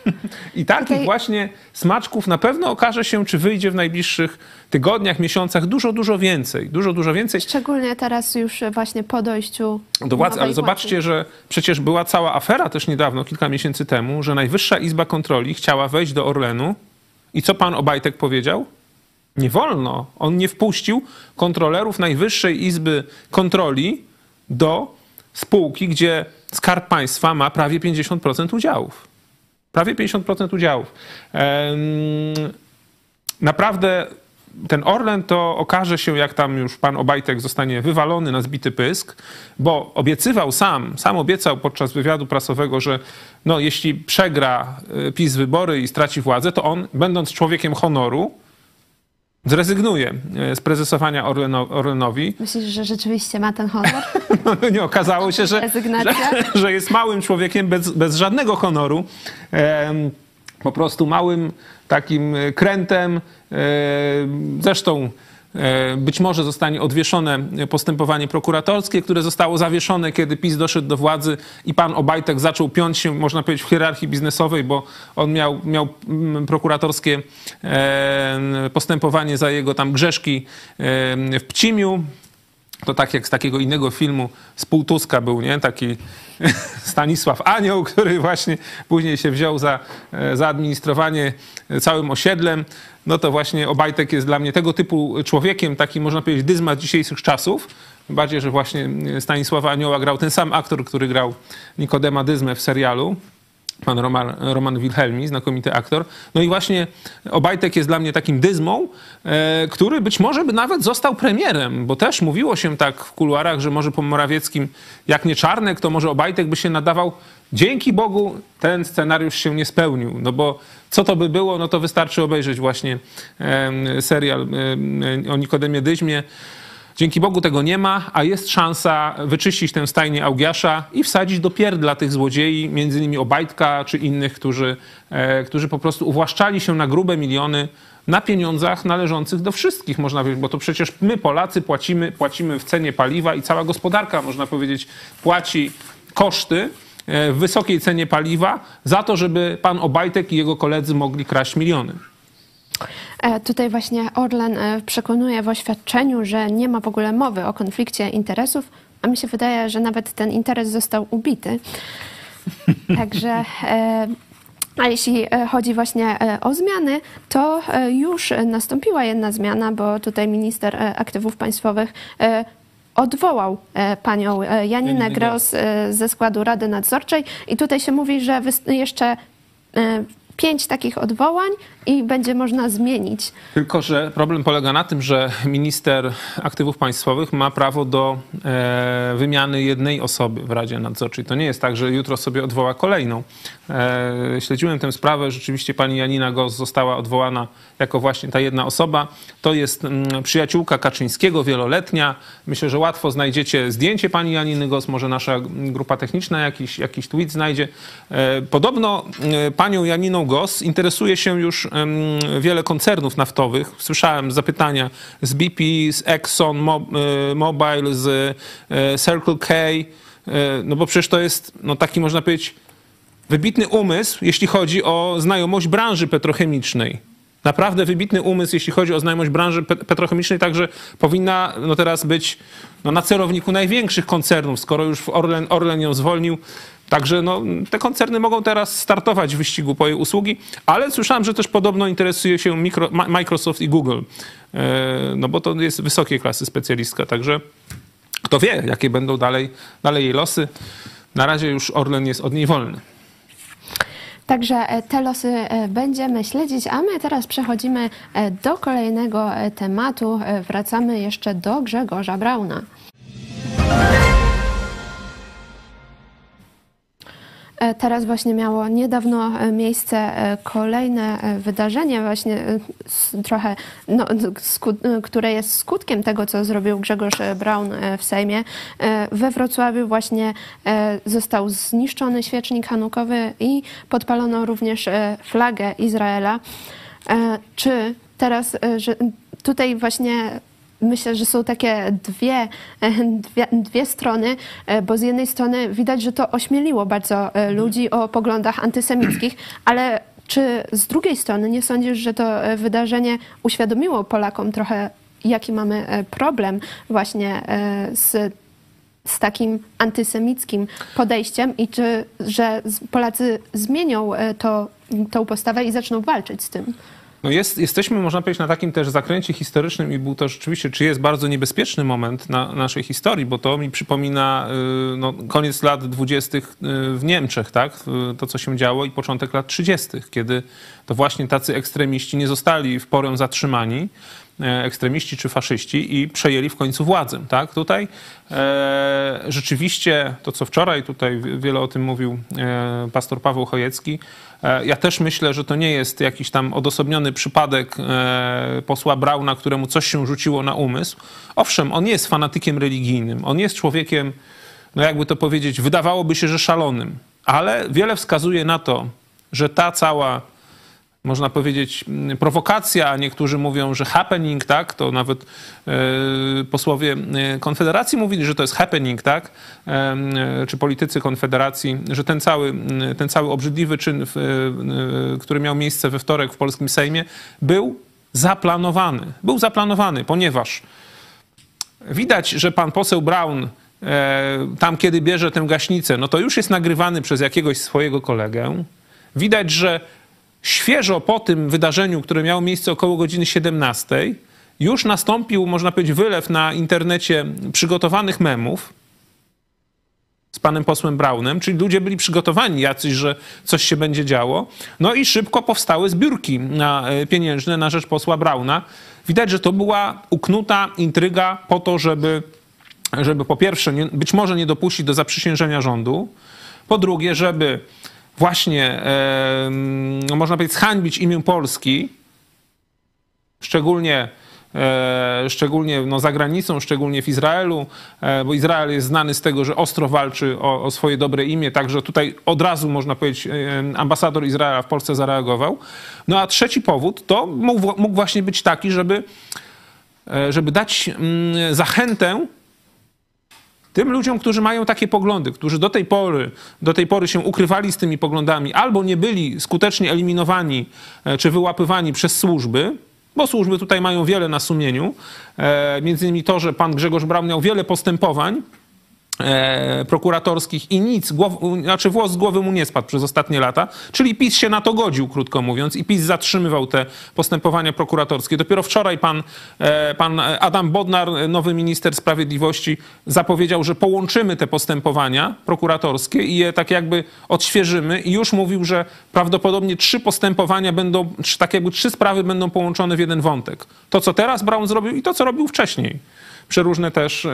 <laughs> I takich
Tutaj-
właśnie smaczków na pewno okaże się, czy wyjdzie w najbliższych tygodniach, miesiącach dużo, dużo więcej. Dużo, dużo więcej.
Szczególnie teraz już właśnie po dojściu
Do władzy, ale zobaczcie, że przecież była cała afera też niedawno, kilka miesięcy temu, że Najwyższa Izba Kontroli chciała wejść do Orlenu i co pan Obajtek powiedział? Nie wolno. On nie wpuścił kontrolerów Najwyższej Izby Kontroli do spółki, gdzie Skarb Państwa ma prawie 50% udziałów. Prawie 50% udziałów. Naprawdę ten Orlen to okaże się, jak tam już pan Obajtek zostanie wywalony na zbity pysk, bo obiecywał sam, sam obiecał podczas wywiadu prasowego, że no, jeśli przegra y, PiS wybory i straci władzę, to on, będąc człowiekiem honoru, zrezygnuje z prezesowania Orleno, Orlenowi.
Myślisz, że rzeczywiście ma ten honor? <laughs>
No, nie okazało się, że, <laughs> że, że jest małym człowiekiem bez, bez żadnego honoru. Po prostu małym takim e, krętem. E, zresztą być może zostanie odwieszone postępowanie prokuratorskie, które zostało zawieszone, kiedy PiS doszedł do władzy i pan Obajtek zaczął piąć się, można powiedzieć, w hierarchii biznesowej, bo on miał, miał mm, prokuratorskie e, postępowanie za jego tam grzeszki e, w Pcimiu. To tak jak z takiego innego filmu z Półtuska był, nie? Taki <laughs> Stanisław Anioł, który właśnie później się wziął za, e, za administrowanie całym osiedlem. No to właśnie Obajtek jest dla mnie tego typu człowiekiem, taki można powiedzieć dyzmat dzisiejszych czasów. Bardziej, że właśnie Stanisława Anioła grał ten sam aktor, który grał Nikodema Dyzmę w serialu pan Roman, Roman Wilhelmi, znakomity aktor. No i właśnie Obajtek jest dla mnie takim dyzmą, e, który być może by nawet został premierem, bo też mówiło się tak w kuluarach, że może po Morawieckim, jak nie Czarnek, to może Obajtek by się nadawał. Dzięki Bogu ten scenariusz się nie spełnił, no bo co to by było, no to wystarczy obejrzeć właśnie serial o Nikodemie Dyźmie. Dzięki Bogu tego nie ma, a jest szansa wyczyścić tę stajnię Augiasza i wsadzić do pierdla tych złodziei, między innymi Obajtka czy innych, którzy, e, którzy po prostu uwłaszczali się na grube miliony na pieniądzach należących do wszystkich, można powiedzieć, bo to przecież my Polacy płacimy, płacimy w cenie paliwa i cała gospodarka, można powiedzieć, płaci koszty e, w wysokiej cenie paliwa za to, żeby pan Obajtek i jego koledzy mogli kraść miliony.
E, tutaj właśnie Orlen e, przekonuje w oświadczeniu, że nie ma w ogóle mowy o konflikcie interesów, a mi się wydaje, że nawet ten interes został ubity. <laughs> Także. E, a jeśli chodzi właśnie o zmiany, to już nastąpiła jedna zmiana, bo tutaj minister aktywów państwowych odwołał panią Janinę Gros ze składu Rady Nadzorczej i tutaj się mówi, że jeszcze pięć takich odwołań i będzie można zmienić.
Tylko, że problem polega na tym, że minister aktywów państwowych ma prawo do e, wymiany jednej osoby w Radzie Nadzorczej. To nie jest tak, że jutro sobie odwoła kolejną. E, śledziłem tę sprawę. Rzeczywiście pani Janina Gos została odwołana jako właśnie ta jedna osoba. To jest mm, przyjaciółka Kaczyńskiego, wieloletnia. Myślę, że łatwo znajdziecie zdjęcie pani Janiny Gos. Może nasza grupa techniczna jakiś, jakiś tweet znajdzie. E, podobno e, panią Janiną Gos interesuje się już wiele koncernów naftowych. Słyszałem zapytania z BP, z Exxon e, Mobil, z Circle K, no bo przecież to jest no taki można powiedzieć wybitny umysł, jeśli chodzi o znajomość branży petrochemicznej. Naprawdę wybitny umysł, jeśli chodzi o znajomość branży petrochemicznej, także powinna no teraz być no, na celowniku największych koncernów, skoro już Orlen, Orlen ją zwolnił. Także no, te koncerny mogą teraz startować w wyścigu po jej usługi, ale słyszałem, że też podobno interesuje się mikro, Microsoft i Google, e, no bo to jest wysokiej klasy specjalistka, także kto wie, jakie będą dalej, dalej jej losy. Na razie już Orlen jest od niej wolny.
Także e, te losy e, będziemy śledzić, a my teraz przechodzimy do kolejnego tematu. Wracamy jeszcze do Grzegorza Brauna. Teraz właśnie miało niedawno e, miejsce e, kolejne wydarzenie, właśnie trochę, no, które jest skutkiem tego, co zrobił Grzegorz Braun w Sejmie. We Wrocławiu właśnie został zniszczony świecznik hanukowy i podpalono również flagę Izraela. Czy teraz, że tutaj właśnie myślę, że są takie dwie, <laughs> dwie, dwie, strony, e, bo z jednej strony widać, że to ośmieliło bardzo e, ludzi o poglądach antysemickich, <clears throat> ale czy z drugiej strony nie sądzisz, że to e, wydarzenie uświadomiło Polakom trochę, jaki mamy problem właśnie z, z takim antysemickim podejściem i czy, że Polacy zmienią to, tą postawę i zaczną walczyć z tym?
No jest, jesteśmy, można powiedzieć, na takim też zakręcie historycznym i był to rzeczywiście, czy jest bardzo niebezpieczny moment na naszej historii, bo to mi przypomina y, no, koniec lat dwudziestych y, w Niemczech, tak? To, co się działo i początek lat trzydziestych, kiedy to właśnie tacy ekstremiści nie zostali w porę zatrzymani, ekstremiści czy faszyści i przejęli w końcu władzę. Tak? Tutaj e, rzeczywiście to, co wczoraj tutaj wiele o tym mówił e, pastor Paweł Chojecki, E, ja też myślę, że to nie jest jakiś tam odosobniony przypadek e, posła Brauna, któremu coś się rzuciło na umysł. Owszem, on jest fanatykiem religijnym, on jest człowiekiem, no jakby to powiedzieć, wydawałoby się, że szalonym, ale wiele wskazuje na to, że ta cała można powiedzieć, mm, prowokacja, a niektórzy mówią, że happening, tak? To nawet e, posłowie e, Konfederacji mówili, że to jest happening, tak? E, czy politycy Konfederacji, że ten cały, ten cały obrzydliwy czyn, który miał miejsce we wtorek w polskim Sejmie, był zaplanowany. Był zaplanowany, ponieważ widać, że pan poseł Braun e, tam, kiedy bierze tę gaśnicę, no to już jest nagrywany przez jakiegoś swojego kolegę. Widać, że świeżo po tym wydarzeniu, które miało miejsce około godziny 17, już nastąpił, można powiedzieć, wylew na internecie przygotowanych memów z panem posłem Braunem, czyli ludzie byli przygotowani jacyś, że coś się będzie działo. No i szybko powstały zbiórki na, e, pieniężne na rzecz posła Brauna. Widać, że to była uknuta intryga po to, żeby, żeby po pierwsze nie, być może nie dopuścić do zaprzysiężenia rządu, po drugie, żeby właśnie, e, no można powiedzieć, zhańbić imię Polski, szczególnie E, szczególnie no, za granicą, szczególnie w Izraelu, e, bo Izrael jest znany z tego, że ostro walczy o, o swoje dobre imię, także tutaj od razu można powiedzieć e, ambasador Izraela w Polsce zareagował. No a trzeci powód to mógł, mógł właśnie być taki, żeby, żeby dać mm, zachętę tym ludziom, którzy mają takie poglądy, którzy do tej pory, do tej pory się ukrywali z tymi poglądami, albo nie byli skutecznie eliminowani czy wyłapywani przez służby, bo służby tutaj mają wiele na sumieniu. E, między innymi to, że pan Grzegorz Braun miał wiele postępowań e, prokuratorskich i nic, głow, znaczy włos z głowy mu nie spadł przez ostatnie lata, czyli PiS się na to godził, krótko mówiąc, i PiS zatrzymywał te postępowania prokuratorskie. Dopiero wczoraj pan, e, pan Adam Bodnar, nowy minister sprawiedliwości, zapowiedział, że połączymy te postępowania prokuratorskie i je tak jakby odświeżymy i już mówił, że prawdopodobnie trzy postępowania będą, tak jakby trzy sprawy będą połączone w jeden wątek. To, co teraz Braun zrobił i to, co robił wcześniej przeróżne też e,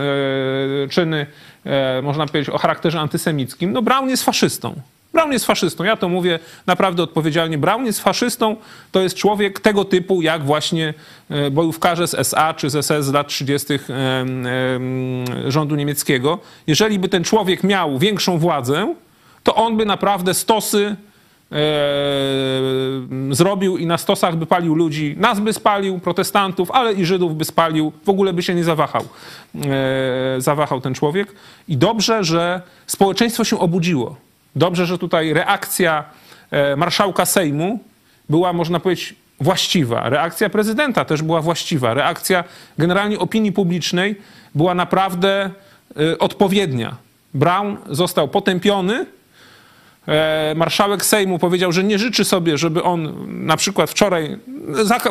czyny, e, można powiedzieć, o charakterze antysemickim. No Brown jest faszystą. Brown jest faszystą. Ja to mówię naprawdę odpowiedzialnie. Brown jest faszystą. To jest człowiek tego typu, jak właśnie e, bojówkarze z SA czy z SS z lat 30. rządu niemieckiego. Jeżeli by ten człowiek miał większą władzę, to on by naprawdę stosy zrobił i na stosach by palił ludzi. Nas by spalił, protestantów, ale i Żydów by spalił. W ogóle by się nie zawahał. E, zawahał ten człowiek. I dobrze, że społeczeństwo się obudziło. Dobrze, że tutaj reakcja e, marszałka Sejmu była, można powiedzieć, właściwa. Reakcja prezydenta też była właściwa. Reakcja generalnie opinii publicznej była naprawdę e, odpowiednia. Brown został potępiony, E, marszałek Sejmu powiedział, że nie życzy sobie, żeby on na przykład wczoraj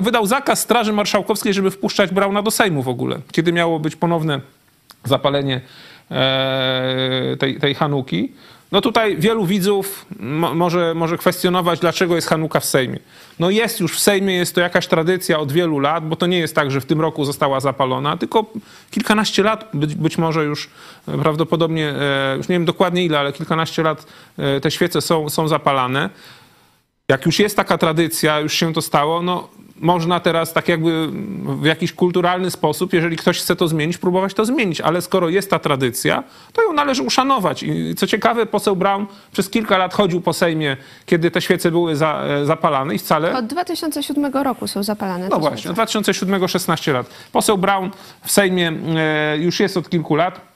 wydał zakaz Straży Marszałkowskiej, żeby wpuszczać Brauna do Sejmu w ogóle, kiedy miało być ponowne zapalenie e, tej, tej Hanuki. No tutaj wielu widzów może, może kwestionować, dlaczego jest Hanuka w Sejmie. No jest już w Sejmie, jest to jakaś tradycja od wielu lat, bo to nie jest tak, że w tym roku została zapalona, tylko kilkanaście lat, być, być może już prawdopodobnie, e, już nie wiem dokładnie ile, ale kilkanaście lat e, te świece są, są zapalane. Jak już jest taka tradycja, już się to stało, no można teraz tak jakby w jakiś kulturalny sposób, jeżeli ktoś chce to zmienić, próbować to zmienić, ale skoro jest ta tradycja, to ją należy uszanować. I co ciekawe, poseł Brown przez kilka lat chodził po Sejmie, kiedy te świece były za, e, zapalane i wcale...
Od 2007 roku są zapalane.
No właśnie, od 2007-16 lat. Poseł Brown w Sejmie e, już jest od kilku lat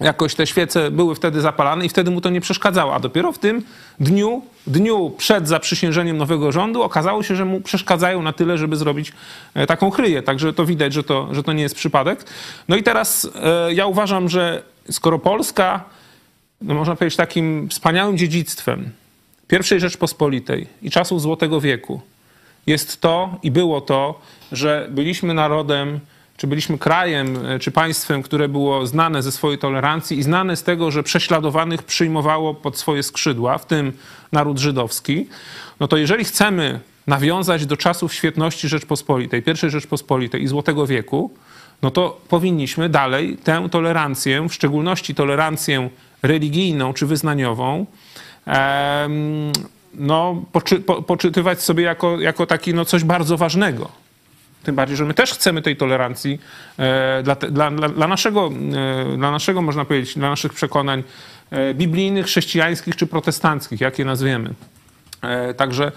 jakoś te świece były wtedy zapalane i wtedy mu to nie przeszkadzało. A dopiero w tym dniu, dniu przed zaprzysiężeniem nowego rządu okazało się, że mu przeszkadzają na tyle, żeby zrobić e, taką chryję. Także to widać, że to, że to nie jest przypadek. No i teraz e, ja uważam, że skoro Polska, no można powiedzieć, takim wspaniałym dziedzictwem pierwszej Rzeczpospolitej i czasów Złotego Wieku jest to i było to, że byliśmy narodem czy byliśmy krajem, e, czy państwem, które było znane ze swojej tolerancji i znane z tego, że prześladowanych przyjmowało pod swoje skrzydła, w tym naród żydowski, no to jeżeli chcemy nawiązać do czasów świetności Rzeczpospolitej, pierwszej Rzeczpospolitej i Złotego Wieku, no to powinniśmy dalej tę tolerancję, w szczególności tolerancję religijną czy wyznaniową, no, poczy, po, poczytywać sobie jako, jako taki no, coś bardzo ważnego. Tym bardziej, że my też chcemy tej tolerancji e, dla, dla, dla, naszego, e, dla naszego, można powiedzieć, dla naszych przekonań e, biblijnych, chrześcijańskich czy protestanckich, jak je nazwiemy. Także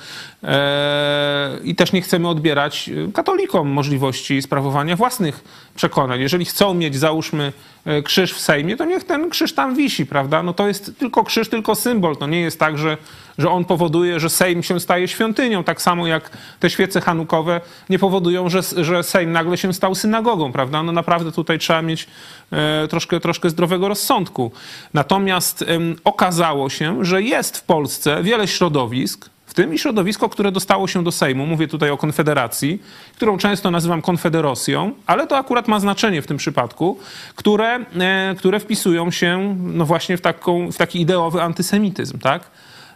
i też nie chcemy odbierać katolikom możliwości sprawowania własnych przekonań. Jeżeli chcą mieć, załóżmy, e, krzyż w Sejmie, to niech ten krzyż tam wisi, prawda? No to jest tylko krzyż, tylko symbol. To nie jest tak, że, że on powoduje, że Sejm się staje świątynią. Tak samo jak te świece hanukowe nie powodują, że, że Sejm nagle się stał synagogą, prawda? No naprawdę tutaj trzeba mieć e, troszkę, troszkę zdrowego rozsądku. Natomiast okazało się, że jest w Polsce wiele środowisk, tym i środowisko, które dostało się do Sejmu, mówię tutaj o Konfederacji, którą często nazywam Konfederosją, ale to akurat ma znaczenie w tym przypadku, które, e, które wpisują się no właśnie w, taką, w taki ideowy antysemityzm, tak?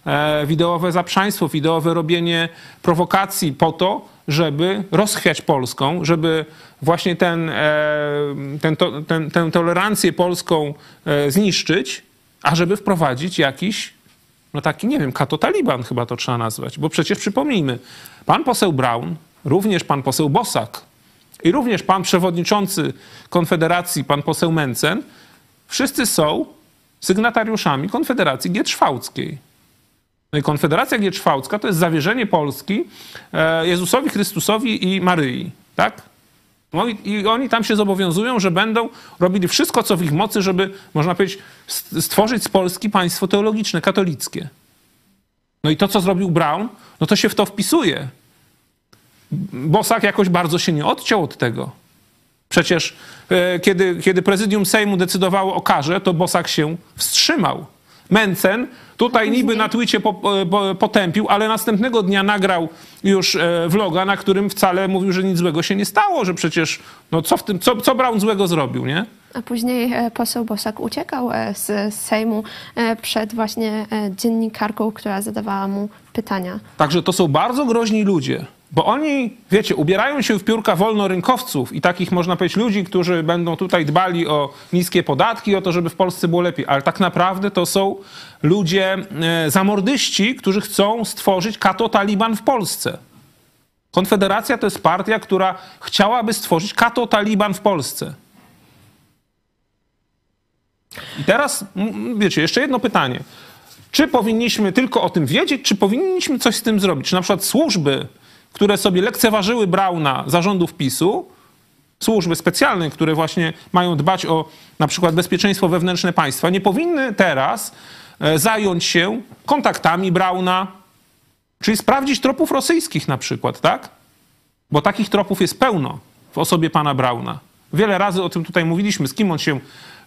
E, w ideowe zaprzaństwo, w ideowe robienie prowokacji po to, żeby rozchwiać Polską, żeby właśnie ten, e, ten, ten, tę tolerancję polską zniszczyć, a żeby wprowadzić jakiś no taki, nie wiem, kato-taliban chyba to trzeba nazwać. Bo przecież przypomnijmy, pan poseł Braun, również pan poseł Bosak i również pan przewodniczący Konfederacji, pan poseł Mencen, wszyscy są sygnatariuszami Konfederacji Gietrzwałckiej. No i Konfederacja Gietrzwałcka to jest zawierzenie Polski e, Jezusowi Chrystusowi i Maryi, tak? No i, oni tam się zobowiązują, że będą robili wszystko, co w ich mocy, żeby, można powiedzieć, st- stworzyć z Polski państwo teologiczne, katolickie. No i to, co zrobił Brown, no to się w to wpisuje. Bosak jakoś bardzo się nie odciął od tego. Przecież e, kiedy, kiedy prezydium Sejmu decydowało o karze, to Bosak się wstrzymał. Mencen tutaj niby na Twitcie po, po, potępił, ale następnego dnia nagrał już e, vloga, na którym wcale mówił, że nic złego się nie stało, że przecież, no co w tym, co, co Brown złego zrobił, nie?
A później e, poseł Bosak uciekał e, z Sejmu przed właśnie dziennikarką, która zadawała mu pytania.
Także to są bardzo groźni ludzie, bo oni, wiecie, ubierają się w piórka wolnorynkowców i takich, można powiedzieć, ludzi, którzy będą tutaj dbali o niskie podatki, o to, żeby w Polsce było lepiej. Ale tak naprawdę to są ludzie e, zamordyści, którzy chcą stworzyć kato-taliban w Polsce. Konfederacja to jest partia, która chciałaby stworzyć kato-taliban w Polsce. I teraz, wiecie, jeszcze jedno pytanie. Czy powinniśmy tylko o tym wiedzieć, czy powinniśmy coś z tym zrobić? Czy na przykład służby, które sobie lekceważyły Brauna zarządów PiSu, służby specjalne, które właśnie mają dbać o na przykład bezpieczeństwo wewnętrzne państwa, nie powinny teraz e, zająć się kontaktami Brauna, czyli sprawdzić tropów rosyjskich na przykład, tak? Bo takich tropów jest pełno w osobie pana Brauna. Wiele razy o tym tutaj mówiliśmy, z kim on się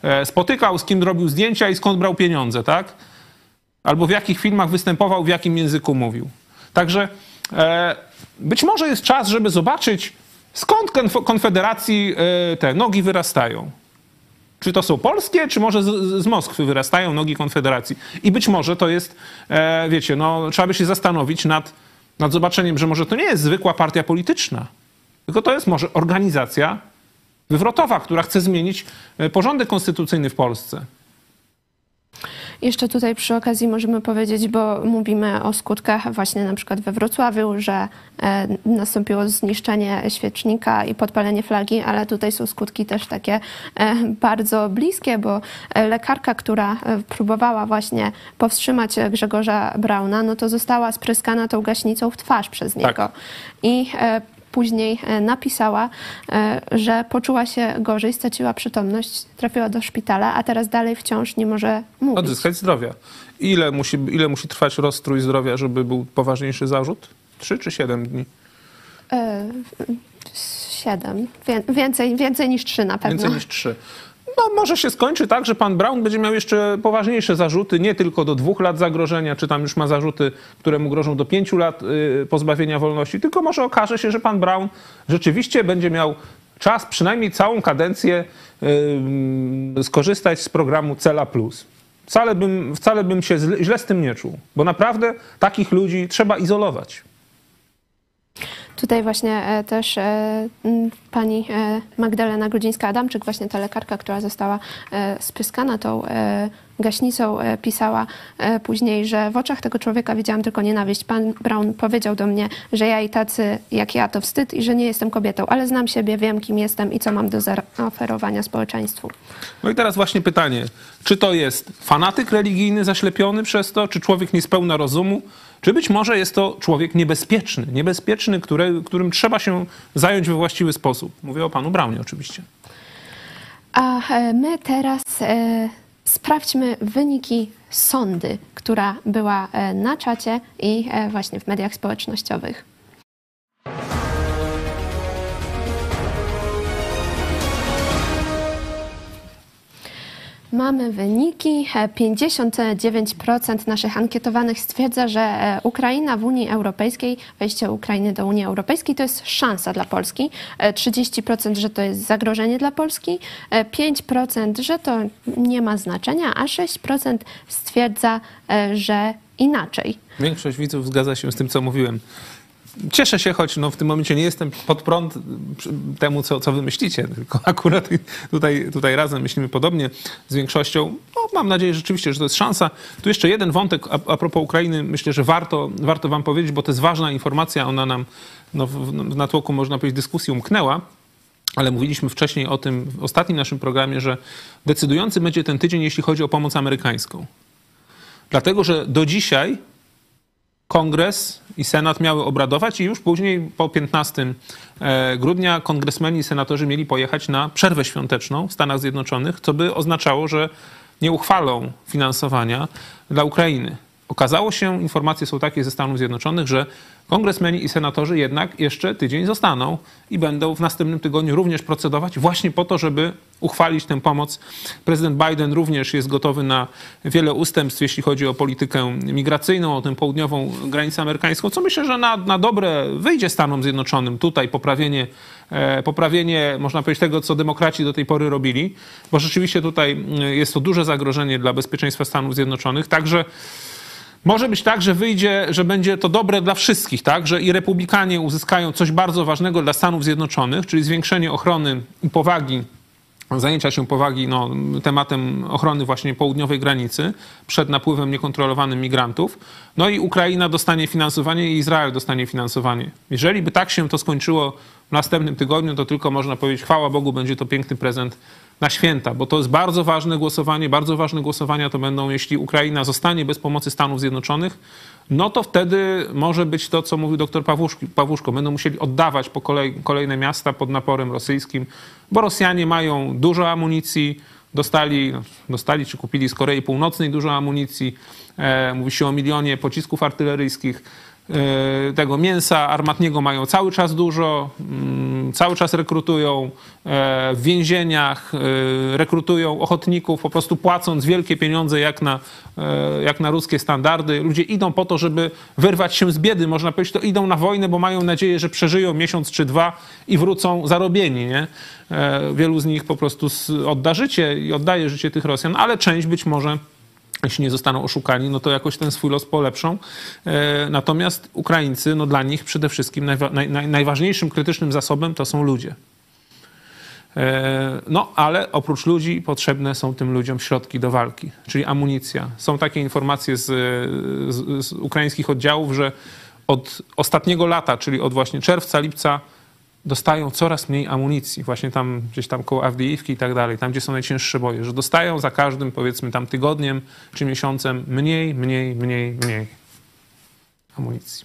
e, spotykał, z kim robił zdjęcia i skąd brał pieniądze, tak? Albo w jakich filmach występował, w jakim języku mówił. Także e, być może jest czas, żeby zobaczyć, skąd konf- Konfederacji e, te nogi wyrastają. Czy to są polskie, czy może z, z Moskwy wyrastają nogi Konfederacji. I być może to jest, e, wiecie, no, trzeba by się zastanowić nad, nad zobaczeniem, że może to nie jest zwykła partia polityczna, tylko to jest może organizacja wywrotowa, która chce zmienić e, porządek konstytucyjny w Polsce.
Jeszcze tutaj przy okazji możemy powiedzieć, bo mówimy o skutkach właśnie na przykład we Wrocławiu, że e, nastąpiło zniszczenie świecznika i podpalenie flagi, ale tutaj są skutki też takie e, bardzo bliskie, bo e, lekarka, która próbowała właśnie powstrzymać Grzegorza Brauna, no to została spryskana tą gaśnicą w twarz przez niego. I e, później e, napisała, e, że poczuła się gorzej, straciła przytomność, trafiła do szpitala, a teraz dalej wciąż nie może mówić.
Odzyskać zdrowia. Ile musi, ile musi trwać rozstrój zdrowia, żeby był poważniejszy zarzut? Trzy czy siedem dni?
E, Siedem. Wię- Więcej, więcej niż trzy na pewno.
Więcej niż trzy. No może się skończy tak, że pan Brown będzie miał jeszcze poważniejsze zarzuty, nie tylko do dwóch lat zagrożenia, czy tam już ma zarzuty, które mu grożą do pięciu lat y, pozbawienia wolności, tylko może okaże się, że pan Brown rzeczywiście będzie miał czas, przynajmniej całą kadencję y, skorzystać z programu Cela Plus. Wcale bym, wcale bym się źle, źle z tym nie czuł, bo naprawdę takich ludzi trzeba izolować.
Tutaj właśnie e, też e, pani e, Magdalena Grudzińska-Adamczyk, właśnie ta lekarka, która została spyskana tą gaśnicą, pisała później, że w oczach tego człowieka widziałam tylko nienawiść. Pan Brown powiedział do mnie, że ja i tacy jak ja to wstyd i że nie jestem kobietą, ale znam siebie, wiem kim jestem i co mam do zaoferowania społeczeństwu.
No i teraz właśnie pytanie, czy to jest fanatyk religijny zaślepiony przez to, czy człowiek niespełna rozumu, czy być może jest to człowiek niebezpieczny, niebezpieczny, który, którym trzeba się zająć we właściwy sposób. Mówię o panu Braunie oczywiście.
A e, my teraz e, sprawdźmy wyniki sądy, która była e, na czacie i właśnie w mediach społecznościowych. Mamy wyniki. E, 59% naszych ankietowanych stwierdza, że e, Ukraina w Unii Europejskiej, wejście Ukrainy do Unii Europejskiej to jest szansa dla Polski. E, 30% że to jest zagrożenie dla Polski. E, 5% że to nie ma znaczenia, a 6% stwierdza, e, że inaczej.
Większość widzów zgadza się z tym, co mówiłem. Cieszę się, choć no, w tym momencie nie jestem pod prąd temu, co, co wy myślicie, tylko <laughs> akurat tutaj, tutaj razem myślimy podobnie z większością. No, mam nadzieję rzeczywiście, że to jest szansa. Tu jeszcze jeden wątek a, a propos Ukrainy, myślę, że warto, warto wam powiedzieć, bo to jest ważna informacja, ona nam no, w, w natłoku, można powiedzieć, dyskusji umknęła. Ale mówiliśmy wcześniej o tym w ostatnim naszym programie, że decydujący będzie ten tydzień, jeśli chodzi o pomoc amerykańską. Dlatego, że do dzisiaj Kongres i Senat miały obradować i już później po 15 e, grudnia kongresmeni i senatorzy mieli pojechać na przerwę świąteczną w Stanach Zjednoczonych, co by oznaczało, że nie uchwalą finansowania dla Ukrainy. Okazało się, informacje są takie ze Stanów Zjednoczonych, że kongresmeni i senatorzy jednak jeszcze tydzień zostaną i będą w następnym tygodniu również procedować właśnie po to, żeby uchwalić tę pomoc. Prezydent Biden również jest gotowy na wiele ustępstw, jeśli chodzi o politykę migracyjną, o tę południową granicę amerykańską, co myślę, że na, na dobre wyjdzie Stanom Zjednoczonym. Tutaj poprawienie, e, poprawienie, można powiedzieć, tego, co demokraci do tej pory robili, bo rzeczywiście tutaj mm, jest to duże zagrożenie dla bezpieczeństwa Stanów Zjednoczonych. Także może być tak, że wyjdzie, że będzie to dobre dla wszystkich, tak? Że i republikanie uzyskają coś bardzo ważnego dla Stanów Zjednoczonych, czyli zwiększenie ochrony i powagi, zajęcia się powagi no, tematem ochrony właśnie południowej granicy przed napływem niekontrolowanym migrantów. No i Ukraina dostanie finansowanie i Izrael dostanie finansowanie. Jeżeli by tak się to skończyło w następnym tygodniu, to tylko można powiedzieć, chwała Bogu, będzie to piękny prezent na święta, bo to jest bardzo ważne głosowanie. Bardzo ważne głosowania to będą, jeśli Ukraina zostanie bez pomocy Stanów Zjednoczonych, no to wtedy może być to, co mówił Pawłuszki, Pawłuszko. Będą musieli oddawać po kolei, kolejne miasta pod naporem rosyjskim, bo Rosjanie mają dużo amunicji, dostali, no, dostali czy kupili z Korei Północnej dużo amunicji. E, mówi się o milionie pocisków artyleryjskich. E, tego mięsa armatniego mają cały czas dużo, mm, cały czas rekrutują e, w więzieniach, e, rekrutują ochotników, po prostu płacąc wielkie pieniądze jak na, jak na ruskie standardy. Ludzie idą po to, żeby wyrwać się z biedy, można powiedzieć, to idą na wojnę, bo mają nadzieję, że przeżyją miesiąc czy dwa i wrócą zarobieni. Nie? Wielu z nich po prostu odda życie i oddaje życie tych Rosjan, ale część być może jeśli nie zostaną oszukani, no to jakoś ten swój los polepszą. E, Natomiast Ukraińcy, no dla nich przede wszystkim najwa- naj, naj, najważniejszym krytycznym zasobem to są ludzie. E, No, ale oprócz ludzi potrzebne są tym ludziom środki do walki, czyli amunicja. Są takie informacje z, z, z ukraińskich oddziałów, że od ostatniego lata, czyli od właśnie czerwca, lipca, dostają coraz mniej amunicji, właśnie tam gdzieś tam koło Awdijiwki i tak dalej, tam gdzie są najcięższe boje, że dostają za każdym powiedzmy tam tygodniem czy miesiącem mniej, mniej, mniej, mniej amunicji.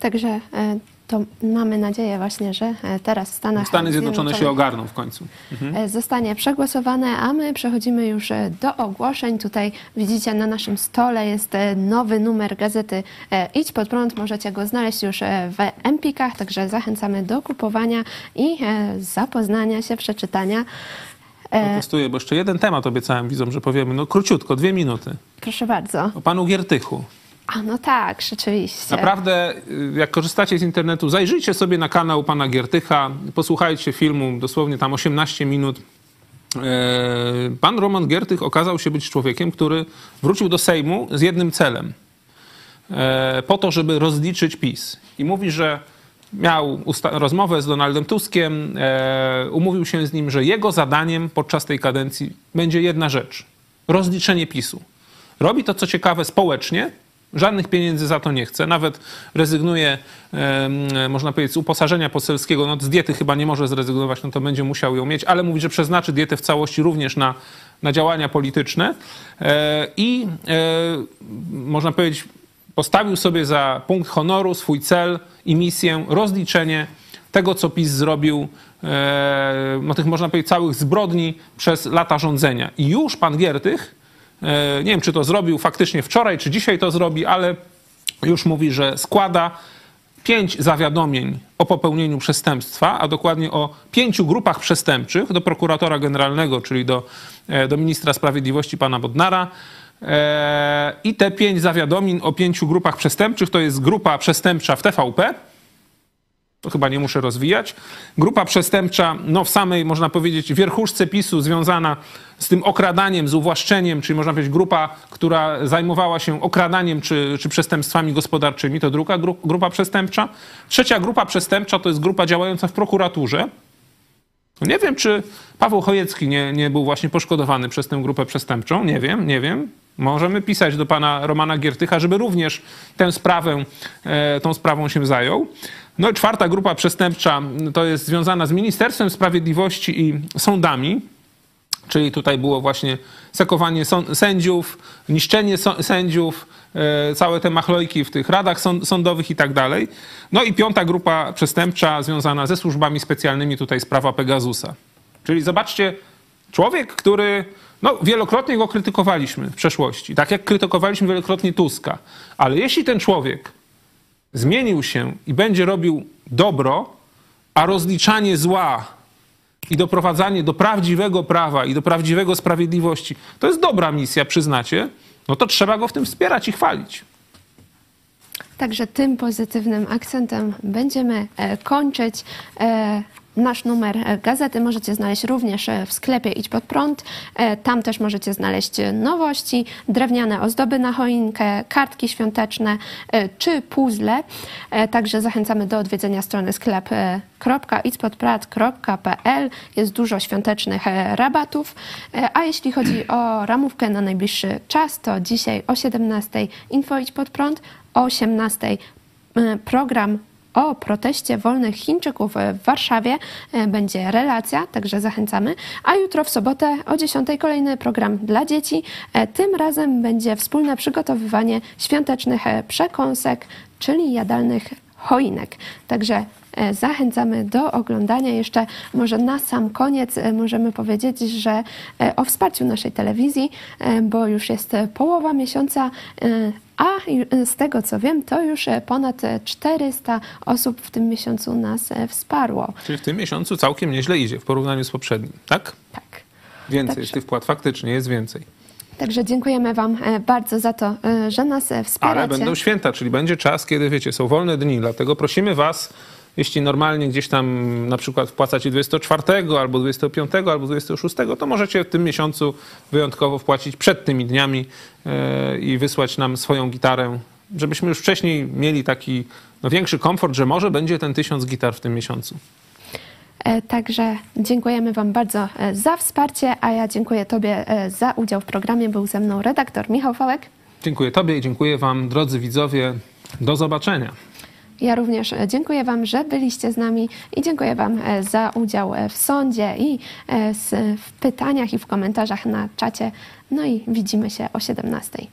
Także e, to mamy nadzieję właśnie, że e, teraz w Stanach
Stany Zjednoczone się ogarną w końcu. Mhm.
e, zostanie przegłosowane, a my przechodzimy już e, do ogłoszeń. Tutaj widzicie na naszym stole jest nowy numer gazety Idź pod prąd. Możecie go znaleźć już w Empikach, także zachęcamy do kupowania i zapoznania się, przeczytania.
Protestuję, bo jeszcze jeden temat obiecałem widzom, że powiemy, no króciutko, dwie minuty.
Proszę bardzo.
O panu Giertychu.
A no tak, rzeczywiście.
Naprawdę, y, jak korzystacie z internetu, zajrzyjcie sobie na kanał pana Giertycha, posłuchajcie filmu, dosłownie tam 18 minut. E, Pan Roman Giertych okazał się być człowiekiem, który wrócił do Sejmu z jednym celem. E, Po to, żeby rozliczyć PiS. I mówi, że miał rozmowę z Donaldem Tuskiem, e, umówił się z nim, że jego zadaniem podczas tej kadencji będzie jedna rzecz: rozliczenie PiSu. Robi to, co ciekawe, społecznie. Żadnych pieniędzy za to nie chce. Nawet rezygnuje, e, można powiedzieć, z uposażenia poselskiego. No, z diety chyba nie może zrezygnować, no to będzie musiał ją mieć, ale mówi, że przeznaczy dietę w całości również na, na działania polityczne. E, I można powiedzieć, postawił sobie za punkt honoru swój cel i misję rozliczenie tego, co PiS zrobił, e, no tych można powiedzieć całych zbrodni przez lata rządzenia. I już pan Giertych, e, nie wiem czy to zrobił faktycznie wczoraj, czy dzisiaj to zrobi, ale już mówi, że składa pięć zawiadomień o popełnieniu przestępstwa, a dokładnie o pięciu grupach przestępczych do prokuratora generalnego, czyli do, e, do ministra sprawiedliwości pana Bodnara, E, I te pięć zawiadomień o pięciu grupach przestępczych to jest grupa przestępcza w TVP. To chyba nie muszę rozwijać. Grupa przestępcza, no w samej, można powiedzieć, wierchuszce PiSu związana z tym okradaniem, z uwłaszczeniem, czyli można powiedzieć grupa, która zajmowała się okradaniem czy, czy przestępstwami gospodarczymi, to druga gru, grupa przestępcza. Trzecia grupa przestępcza to jest grupa działająca w prokuraturze. Nie wiem, czy Paweł Chojecki nie, nie był właśnie poszkodowany przez tę grupę przestępczą. Nie wiem, nie wiem. Możemy pisać do pana Romana Giertycha, żeby również tę sprawę, e, tą sprawą się zajął. No i czwarta grupa przestępcza to jest związana z Ministerstwem Sprawiedliwości i sądami. Czyli tutaj było właśnie sekowanie sędziów, niszczenie sędziów, e, całe te machlojki w tych radach sądowych i tak dalej. No i piąta grupa przestępcza związana ze służbami specjalnymi, tutaj sprawa Pegasusa. Czyli zobaczcie, człowiek, który no, wielokrotnie go krytykowaliśmy w przeszłości, tak jak krytykowaliśmy wielokrotnie Tuska. Ale jeśli ten człowiek zmienił się i będzie robił dobro, a rozliczanie zła i doprowadzanie do prawdziwego prawa i do prawdziwego sprawiedliwości to jest dobra misja, przyznacie, no to trzeba go w tym wspierać i chwalić.
Także tym pozytywnym akcentem będziemy e, kończyć. Nasz numer e, gazety możecie znaleźć również e, w sklepie Idź Pod Prąd. E, tam też możecie znaleźć nowości, drewniane ozdoby na choinkę, kartki świąteczne czy puzzle. Także zachęcamy do odwiedzenia strony sklep.idźpodprad.pl. Jest dużo świątecznych rabatów. A jeśli chodzi o ramówkę na najbliższy czas, to dzisiaj o 17 info Idź Pod Prąd, o 18 program o proteście wolnych Chińczyków w Warszawie e, będzie relacja, także zachęcamy. A jutro w sobotę o 10 kolejny program dla dzieci. E, tym razem będzie wspólne przygotowywanie świątecznych e, przekąsek, czyli jadalnych choinek. Także zachęcamy do oglądania. Jeszcze może na sam koniec możemy powiedzieć, że o wsparciu naszej telewizji, bo już jest połowa miesiąca a z tego co wiem, to już e, ponad 400 osób w tym miesiącu nas e, wsparło.
Czyli w tym miesiącu całkiem nieźle idzie w porównaniu z poprzednim, tak?
Tak.
Więcej jest tych wpłat, faktycznie jest więcej.
Także dziękujemy Wam e, bardzo za to, że nas wspieracie.
Ale będą święta, czyli będzie czas, kiedy wiecie, są wolne dni, dlatego prosimy Was jeśli normalnie gdzieś tam na przykład wpłacacie 24 albo 25 albo 26, to możecie w tym miesiącu wyjątkowo wpłacić przed tymi dniami e, i wysłać nam swoją gitarę, żebyśmy już wcześniej mieli taki no, większy komfort, że może będzie ten tysiąc gitar w tym miesiącu.
E, także dziękujemy Wam bardzo e, za wsparcie, a ja dziękuję Tobie za udział w programie. Był ze mną redaktor Michał Fałek.
Dziękuję Tobie i dziękuję Wam, drodzy widzowie. Do zobaczenia.
Ja również e, dziękuję Wam, że byliście z nami i dziękuję Wam e, za udział e, w sądzie i w pytaniach i w komentarzach na czacie. No i widzimy się o 17.